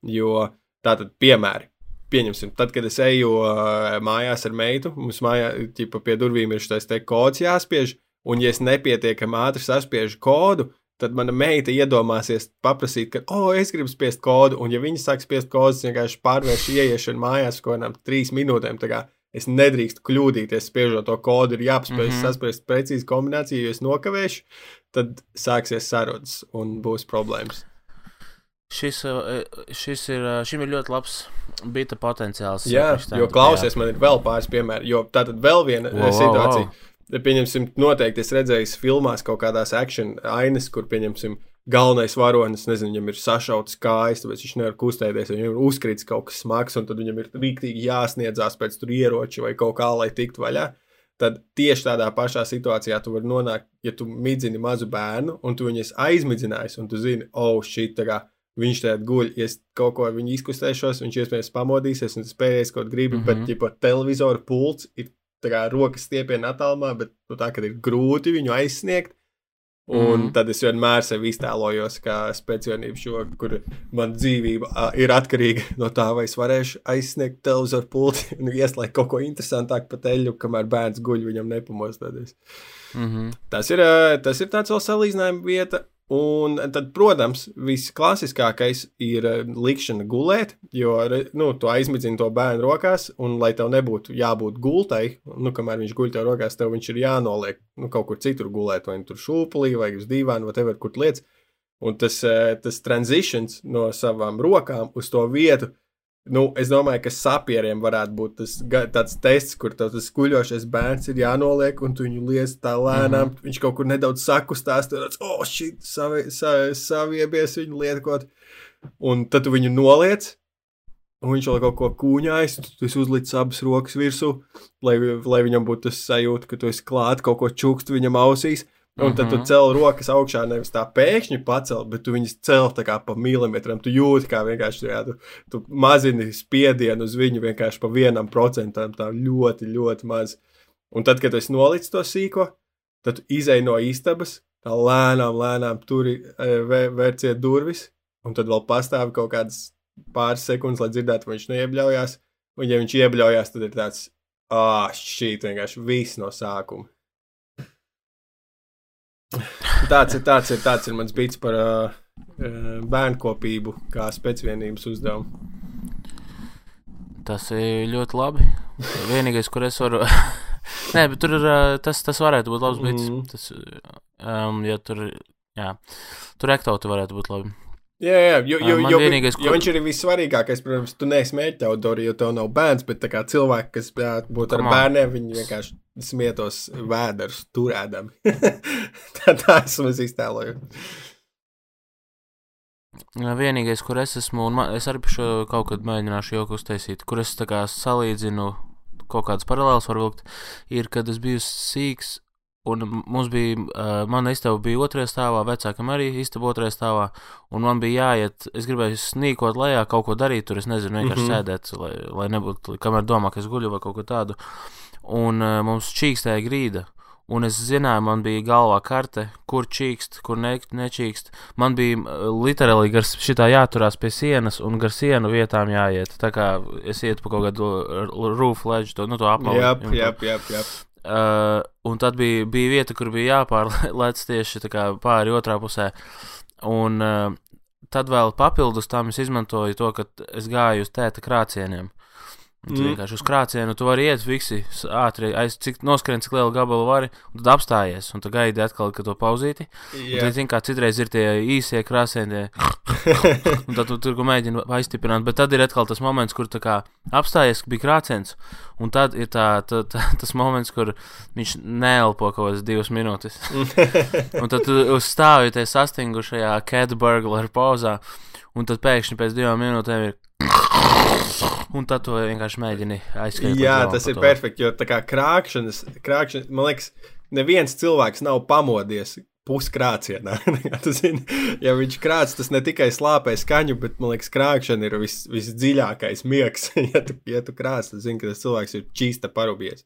Jo tātad, piemēri, pieņemsim, tad, kad es eju uh, mājās ar meitu, mums mājā ķipa, pie durvīm ir šis te kods jāspiež, un ja es nepietiekami ātri saspiežu kodu, tad mana meita iedomāsies paprasīt, ka, oh, es gribu spiest kodu, un ja viņa sāk spiest kodu, es vienkārši pārvēršu ieiešanu mājās kaut kādām trīs minūtēm. Tā kā es nedrīkstu kļūdīties, spiežot to kodu, ir jāapspēj mm. -hmm. sasprast precīzi kombināciju, jo es nokavēšu, tad sāksies sarunas un būs problēmas. Šis, uh, šis ir, uh, šim ir ļoti labs bita potenciāls. Jā, jo klausies, man ir vēl pāris piemēri. Jo tā tad vēl viena Wow, wow, wow, situācija. wow. Pieņemsim, noteikti es redzēju filmās kaut kādās action ainas, kur, pieņemsim, galvenais varonis, nezinu, viņam ir sašauts kājas, tāpēc viņš nevar kustēties, viņam ir uzkrits kaut kas smags, un tad viņam ir rīktīgi jāsniedzās pēc tur ieroči vai kaut kā, lai tiktu vaļā. Tad tieši tādā pašā situācijā tu vari nonākt, ja tu midzini mazu bērnu, un tu viņu esi aizmidzinājis, un tu zini, oh, šī tā kā viņš tajā guļ, ja es kaut ko viņu izkustēšos, viņš iespējams pamodīsies un spējas kaut ko gribi, mm Mhm. -hmm. bet, ja televizora pults ir kā rokas stiepienā attālumā, bet nu, tā, ka ir grūti viņu aizsniegt. Un mm tad es vienmēr sevi iztēlojos kā speciālību šo, kur man dzīvība ir atkarīga no tā, vai es varēšu aizsniegt televizoru pulti <laughs> un ieslēgt kaut ko interesantāku pa teļu, kamēr bērns guļ viņam nepamostādēs. Mm -hmm. Tas ir, tas ir tāds vēl salīdzinājuma vieta. Un tad, protams, visklasiskākais ir ā, likšana gulēt, jo nu, tu aizmidzini to bērnu rokās, un lai tev nebūtu jābūt gultai, nu, kamēr viņš guļ tev rokās, tev viņš ir jānoliek nu, kaut kur citur gulēt, vai nu tur šūpulī, vai uz dīvāna, vai tev ir kur lietas. Un tas, ā, tas transitions no savām rokām uz to vietu, Nu, es domāju, ka sapieriem varētu būt tas, tāds tests, kur tas guļošais bērns ir jānoliek, un tu viņu liec tā lēnām. Mm -hmm. Viņš kaut kur nedaudz sakustās, tad tāds, oh, šī savi, sa, saviebies viņu lietot. Un tad tu viņu noliec, un viņš vēl kaut ko kūņājas, tu esi uzlicis abas rokas virsū, lai, lai viņam būtu tas sajūta, ka tu esi klāt, kaut ko čukst viņam ausīs. Un tad tu Mhm. cel rokas augšā, nevis tā pēkšņi pacelt, bet tu viņas cel tā kā pa milimetram. Tu jūti, kā vienkārši jā, tu, tu mazini spiedienu uz viņu vienkārši pa vienam procentam, tā ļoti, ļoti maz. Un tad, kad es nolicu to sīko, tad tu izēj no istabas, tā lēnām, lēnām turi e, vē- vērciet durvis, un tad vēl pastāv kaut kādas pāris sekundes, lai dzirdētu, vai viņš neiebļaujās. Un, ja viņš iebļaujās, tad ir tāds, ah, šī vienkārši viss no sākuma. Tāds ir, tāds ir, tāds ir mans bits par uh, bērnkopību kā speciālības uzdevumu. Tas ir ļoti labi. Vienīgais, kur es varu. <laughs> Nē, bet tur ir. ā, Tas, tas varētu būt labs. Mhm. Mm. Tas, um, ja tur. Jā, tur ektauti varētu būt labi. Jā, jā, jo, jo, jo, vienīgais, jo ko- viņš ir vissvarīgākais. Protams, tu neesi autori, jo tev nav bērns, bet tā kā cilvēki, kas būtu ar bērniem, viņi vienkārši smietos vēderus turēdami. <laughs> tā, tā es iztēlojos. Jā, Vienīgais, kur es esmu, un man, es arī šo kaut kad mēģināšu joku uztaisīt, kur es tā kā salīdzinu kaut kādas paralēlas var vilkt, ir, kad es biju sīks. Un mums bija, uh, mana istaba bija otrajā stāvā, vecākam arī istaba otrajā stāvā. Un man bija jāiet, es gribēju snīkot lejā, kaut ko darīt tur, es nezinu, vienkārši mm. -hmm. sēdēt, lai, lai nebūtu, kamēr domā, ka es guļu vai kaut ko tādu. un uh, mums čīkstēja grīda. Un es zināju, man bija galvā karte, kur čīkst, kur ne, nečīkst. Man bija uh, literāli gar šitā jāturās pie sienas un gar sienu vietām jāiet. Tā kā es ietu pa kaut kādu roof ledge, to, nu, to. Jā, jā, jā, jā. Uh, un tad bija, bija vieta, kur bija jāpārlēc <laughs> tieši pāri otrā pusē. Un uh, tad vēl papildus tam es izmantoju to, ka es gāju uz tēta krācieniem. Un tu mm. vienkārši uz krācienu, tu vari iet visi ātri, aiz cik noskrien, cik lielu gabalu vari, un tad apstājies, un tu gaidi atkal, kad to pauzīti. Yeah. Tad, zini, kā citreiz ir tie īsie krāsieni, <laughs> un tad tu tur mēģini aizstiprināt, bet tad ir atkal tas moments, kur tā kā apstājies, bija krāciens, un tad ir tā, tā, tā, <laughs> tas moments, kur viņš neelpo kaut kādas divas minūtes. <laughs> un tad tu uzstājoties sastingušajā cat burglar pauzā, un tad pēkšņi pēc divām minūtēm ir Un tad to vienkārši mēģini aizskriet. Jā, tas ir perfekti, jo tā kā krāpšanas, krāpšanas, man liekas, neviens cilvēks nav pamodies puskrācienā. <laughs> ja viņš krāts, tas ne tikai slāpē skaņu, bet, man liekas, krāpšana ir vis, visdziļākais miegs. <laughs> ja tu, ja tu krāts, tad zini, ka tas cilvēks ir čīsta parubies.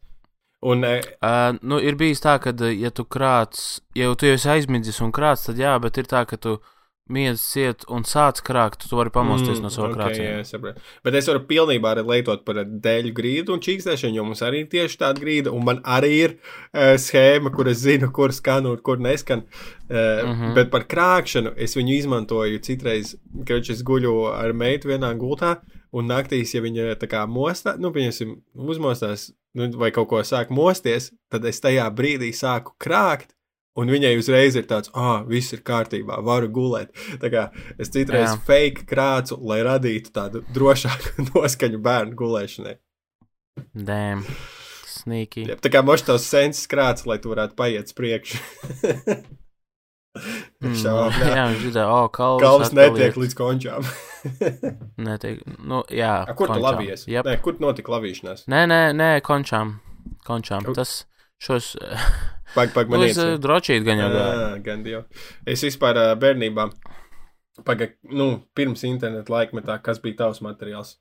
Un, uh, nu, ir bijis tā, ka, ja tu krāts, ja tu jau esi aizmidzis un krāts, tad jā, bet ir tā, ka tu miedz ciet un sāc krākt, tu vari pamosties mm, no sava okay, krāciena. Jā, sapratu. Bet es varu pilnībā lietot par dēļu grīdu un čīkstēšanu, jo mums arī ir tieši tāda grīda, un man arī ir uh, schēma, kur es zinu, kur skan un kur neskan. Uh, mm -hmm. Bet par krākšanu es viņu izmantoju citreiz, kad es guļu ar meitu vienā gultā, un naktīs, ja viņa tā kā mostā, nu, pieņemsim, uzmostās, nu, vai kaut ko sāk mosties, tad es tajā brīdī sāku krākt Un viņai uzreiz ir tāds, ah, viss ir kārtībā, varu gulēt. Tā kā es citreiz Jā. fake krācu, lai radītu tādu drošāku <laughs> noskaņu bērnu gulēšanai. Dēm, snīki. Jā, tā kā moš tos sensus krāts, lai tu varētu paiet priekšu. <laughs> mm, jā, viņš ir tā, oh, kalvs. Kalvs netiek līdz končām. <laughs> netiek, nu, jā. A, kur končām. tu labies? Yep. Nē, kur notika lavīšanās? Nē, nē, nē, končām. Končām. Tas šos. Pag, pag, man ir. Nu, drošīt gan jau. Jā, gan jau. Es vispār bērnībā, paga, nu, pirms interneta laikmetā, kas bija tavs materiāls?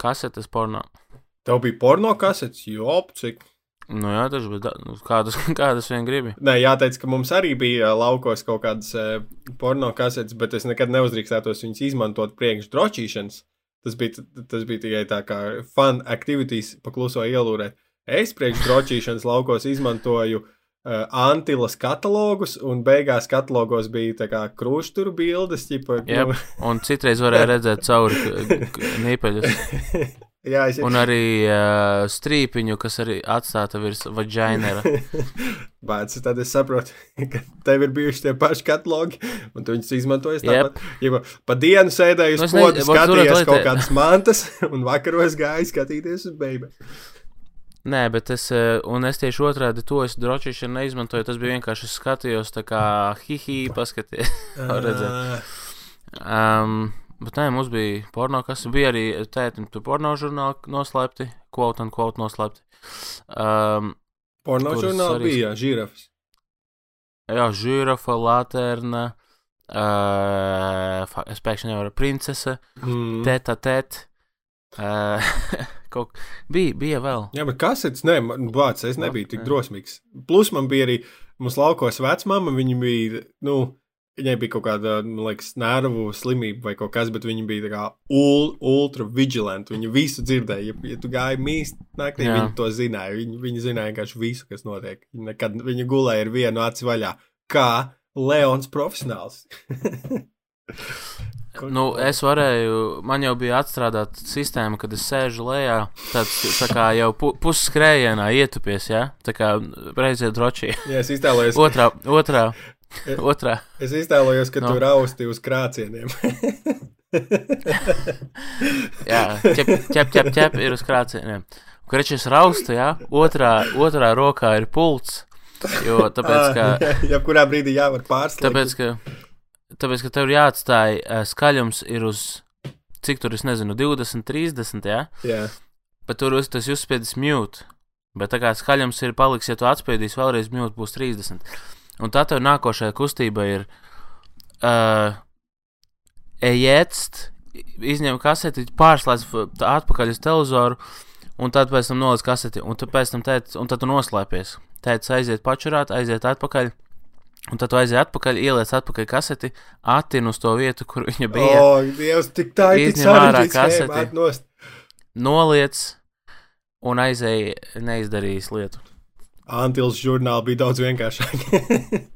Kasetes porno. Tev bija porno kasetes, jo, cik. Nu jā, tas bija nu, kādas, <laughs> kādas vien gribi. Nē, jāteic, ka mums arī bija laukos kaut kādas e, porno kasetes, bet es nekad neuzdrīkstētos viņas izmantot priekš drošīšanas. Tas bija, tas bija tikai tā kā fun activities, pakluso ielūrēt. Es priekš drošīšanas laukos izmantoju uh, Antilas katalogus, un beigās katalogos bija krusturu bildes. Ķipa, yep. nu... un citreiz varēja <laughs> redzēt cauri nīpeļus. <laughs> Jā, es... Un arī uh, strīpiņu, kas arī atstāta virs vaģinēra. <laughs> Bācis, tad es saprotu, ka tev ir bijuši tie paši katalogi, un tu viņus izmantoji tāpat. Yep. Ja pa dienu sēdēju uz nu, podu, skatījies kaut kādas mantas, un vakaros gāju skatīties uz beigu. Nē, bet es, eh, un es tieši otrādi to es drošīšanu neizmantoju. Tas bija vienkārši skatījos, tā kā hihi, paskaties, <laughs> redzēt. Um, bet nē, mums bija porno, kas bija arī tētim, tur porno žurnāli noslēpti, quote un quote noslēpti. Um, porno žurnāli arī... bija, žirafs. Jā, žirafa, laterna, uh, es pēkšņi nevaru, princese, mm. teta, teta. Uh, <laughs> kaut bija, bija vēl. Jā, bet kasetes, nē, man bāc, es nebiju tik drosmīgs. Plus man bija arī, mums laukos vecmama, viņa bija, nu, viņai bija kaut kāda, man liekas, nervu slimība vai kaut kas, bet viņa bija tā kā ul, ultra vigilanti. Viņa visu dzirdēja. Ja, ja tu gāji mīst naktī, viņa to zināja. Viņa, viņa zināja vienkārši visu, kas notiek. Viņa, nekad, viņa gulēja ar vienu aci vaļā. Kā Leons profesionāls. <laughs> Nu, es varēju, man jau bija atstrādāta sistēma, kad es sēžu lejā, tāds tā kā jau pu, pusskrējienā ietupies, ja? Tā kā reizē drošī. <laughs> Jā, es iztēlojos. otrā, otrā, <laughs> otrā. Es iztēlojos, ka no. tu rausti uz krācieniem. <laughs> jā, ķep, ķep, ķep, ķep ir uz krācieniem. Kurš es raustu, ja? Otrā, otrā rokā ir pults. Jo tāpēc, ka. Jā, jebkurā brīdī jāvar pārslēgt. Tāpēc, ka tāpēc, ka tev ir jāatstāj uh, skaļums ir uz, cik tur es nezinu, 20, 30, jā? Jā. Bet tur uz, tas uzspiedis mute. Bet tā kā skaļums ir paliks, ja tu atspiedīsi vēlreiz mute, būs 30. Un tā tev nākošajā kustība ir uh, ejēst, izņem kaseti, pārslēdz atpakaļ uz televizoru Un tad pēc tam noliec kaseti, un tu pēc tam teici, un tad tu noslēpies. Teicis, aiziet pačurāt, aiziet atpakaļ. Un tad tu aiziet atpakaļ, ieliec atpakaļ kaseti, attin uz to vietu, kur viņa bija. O, Dievs, tik tā ir tik ārā kaseti. Noliec un aizēja neizdarījis lietu. Antils žurnāli bija daudz vienkāršāk. <laughs>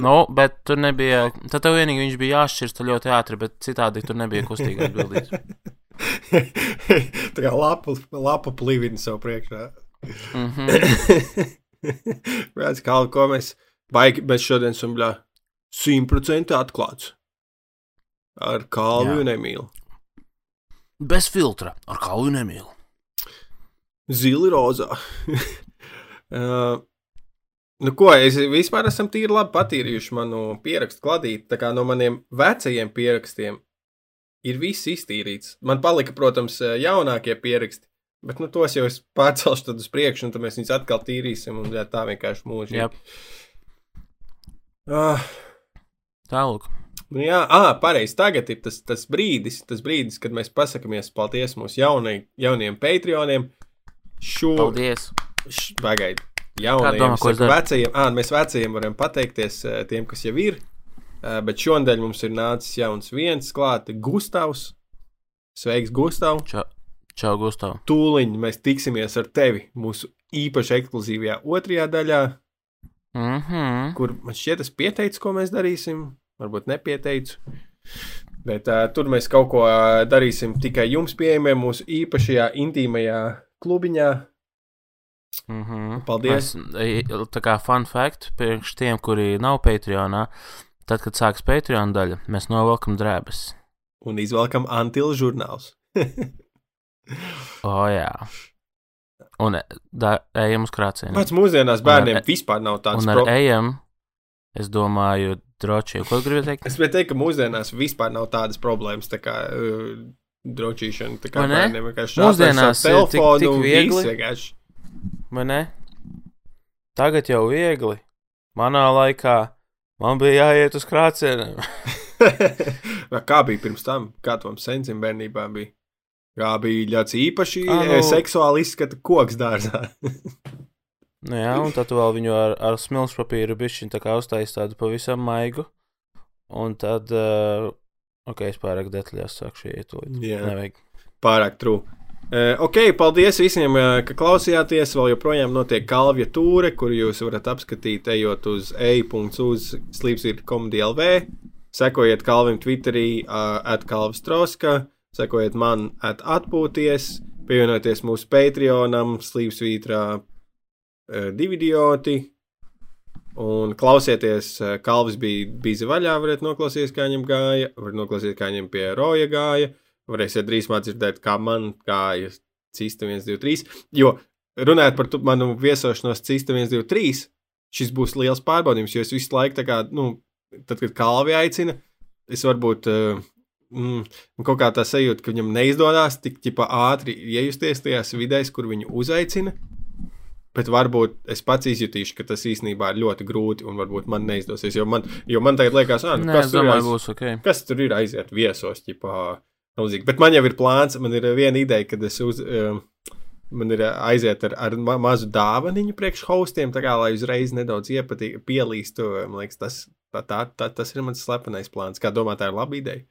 Nu, bet tur nebija. Tad tev vienīgi viņš bija jāšķirsta ļoti ātri, bet citādi tur nebija kustīgi atbildīgs. <laughs> tā kā lapa, lapa plīvina sev priekšā. Mm -hmm. <laughs> Redz, kā ko mēs baigi, bet šodien esam simtprocentīgi atklāts. Ar Kalnu un Emīlu. Bez filtra, ar kaulu nemīlu. Zili rozā. <laughs> uh, nu, ko es vispār esam tīri labi patīrījuši manu pierakstu kladīti. Tā kā no maniem vecajiem pierakstiem ir viss iztīrīts. Man palika, protams, jaunākie pieraksti. Bet nu, tos jau es pārcelšu uz priekšu, un tad mēs viņus atkal tīrīsim. Un jā, tā vienkārši mūžīgi. Jā, Ah, tālāk. nu jā, ah, pareizi. Tagad ir tas, tas brīdis, tas brīdis, kad mēs pasakāmies paldies mūsu jaunai, jaunajiem patroniem. Šo Paldies. š- pagaidu. Kā Jaunajiem, daru? vecajiem, ah, mēs vecajiem varam pateikties tiem, kas jau ir. Bet šodien mums ir nācis jauns viens klāts, Gustavs. Sveiks, Gustav! Čau, čau Gustav. Tūliņ mēs tiksimies ar tevi mūsu īpaši ekskluzīvajā otrajā daļā, Mhm. kur man šķiet, es pieteicu, ko mēs darīsim. Varbūt nepieteicu. Bet uh, tur mēs kaut ko darīsim tikai jums pieejamiem mūsu īpašajā intīmajā klubiņā. Mhm. Paldies. Mēs, e, tā kā fun fact, priekš tiem, kuri nav Patreonā, tad, kad sāks Patreon daļa, mēs novelkam drēbes. Un izvelkam antilu žurnālus. <laughs> O, jā. Un e, da, ejam uz krācienu. Pats mūsdienās bērniem ar- vispār nav tāds Un ar ejam, es domāju, droši. Ko gribēju teikt? <laughs> Es gribēju teikt, ka mūsdienās vispār nav tādas problēmas, tā kā uh, drošīšana. Tā kā bērniem vienkārši Mūsdienās ir tik- tik viegli. vienkārši. Vai ne? Tagad jau viegli. Manā laikā man bija jāiet uz krācienu. <laughs> <laughs> Vai kā bija pirms tam? Kā tam sensim bērnībā bija? Kā bija ļoti īpaši Ā, nu... nu- seksuāli izskata koks dārzā. Nu, jā, un tad vēl viņu ar, ar smilšu papīru bišķiņu tā kā uztaisīt tādu pavisam maigu. Un tad, uh, ok, es pārāk detaļās sākšu iet to. Jā. Nevajag. Pārāk trū. Uh, ok, paldies visiem, ka klausījāties. Vēl joprojām notiek kalvja tūre, kur jūs varat apskatīt, ejot uz e.uz slīpsvītra.com.lv. Sekojiet Kalvim Twitterī, atkalvs troska, sekojiet man at atpūties, pievienojieties mūsu Patreonam, slīpsvītrā uh, dividioti. Un klausieties, uh, Kalvis bija bizi vaļā, varat noklausīties, kā viņam gāja, varat noklausīties, kā viņam pie roja gāja. Varēsiet drīzumā dzirdēt, kā man gāja Cista 1, 2, 3. Jo runājot par tu, manu viesošanos Cista 1, 2, 3, šis būs liels pārbaudījums, jo es visu laiku, kā, nu, tad, kad Kalvi aicina, es varbūt uh, mm, kaut kā tā sajūta, ka viņam neizdodas tik ķipa, ātri iejusties tajās vidēs, kur viņu uzaicina. Bet varbūt es pats izjutīšu, ka tas īstenībā ir ļoti grūti, un varbūt man neizdosies. Jo man, jo man tagad liekas, ah, nu, Nē, kas, es tur domāju, aiz, būs ok. kas tur ir aiziet viesos. Ķipā, milzīgi. Bet man jau ir plāns, man ir viena ideja, kad es uz. Um, Man ir aiziet ar, ar ma mazu dāvaniņu priekš hostiem, tā kā lai uzreiz nedaudz iepatī, pielīstu. Man liekas, tas, tā, tā, tā, tas ir mans slepenais plāns. Kā domā, tā ir laba ideja?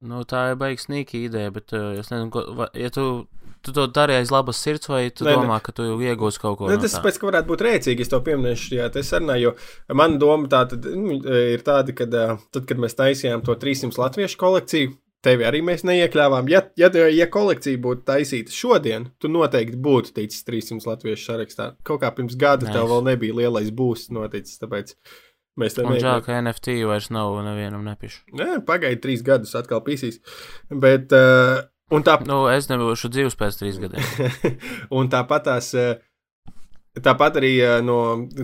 Nu, tā ir baigs sīka ideja, bet uh, es nezinu, ko, vai, ja tu, tu to dari aiz labas sirds, vai tu Nē, nē, nē. domā, ka tu iegūsi kaut ko Nu, no tas tā? pēc kā varētu būt rēcīgi, es to pieminēšu šajā sarunā, jo mana doma tā tad, nu, ir tāda, ka tad, kad mēs taisījām to 300 latviešu kolekciju, tevi arī mēs neiekļāvām. Ja, ja, ja kolekcija būtu taisīta šodien, tu noteikti būtu ticis 300 latviešu sarakstā. Kaut kā pirms gada Nice. tev vēl nebija lielais būs noticis, tāpēc mēs tam Un žēl, ka NFT vairs nav nevienam nepišu. Nē, pagaidi trīs gadus atkal pisīs. Bet, uh, un tā, Nu, es nebūšu dzīvs pēc trīs <laughs> gadiem. un tāpat tās. eh, Tāpat arī eh, no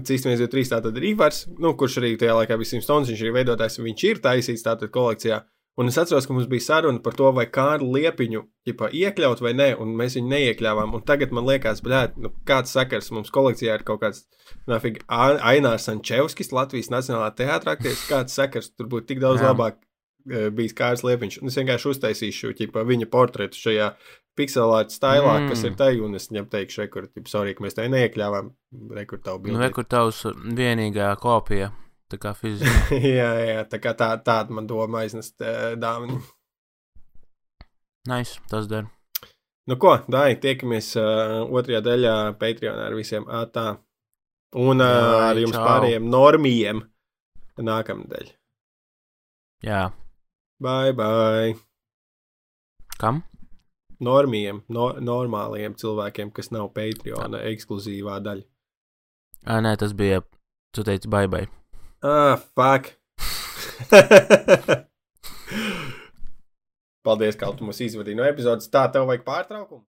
Cīsnes 3. tātad ir Ivars, nu, kurš arī tajā laikā bija Simpsons, viņš ir veidotājs, viņš ir taisīts tātad kolekcijā. Un es atceros, ka mums bija saruna par to, vai kādu liepiņu ģipā, iekļaut vai nē, un mēs viņu neiekļāvām. Un tagad man liekas, blēd, nu, kāds sakars mums kolekcijā ir kaut kāds, nafig, Ainārs Sančevskis, Latvijas Nacionālā teātrā, kāds sakars, tur būtu tik daudz Jā. labāk eh, bijis Kārs Liepiņš. Un es vienkārši uztaisīšu ķipa, viņa portretu šajā pikselāta stilā, mm. kas Mm. ir te, un es viņam teikšu, rekur, tip, sorry, ka mēs te neiekļāvām, rekur tavu Nu, bildi. re, kur tavs vienīgā kopija, tā kā fiziski. <laughs> jā, jā, tā kā tā, tāda man doma aiznest dāvanu. nice, tas der. Nu ko, Dai, tiekamies uh, otrajā daļā Patreonā ar visiem ātā. Un uh, Dai, ar jums čau. pārējiem normiem nākamnedēļ. Jā, Bye, bye! kam? Normiem, no, normāliem cilvēkiem, kas nav Patreona ekskluzīvā daļa. Ā, nē, tas bija, tu teici, bye bye. Ah, fuck! Paldies, ka tu mums izvadīji no epizodes. Tā, tev vajag pārtraukumu?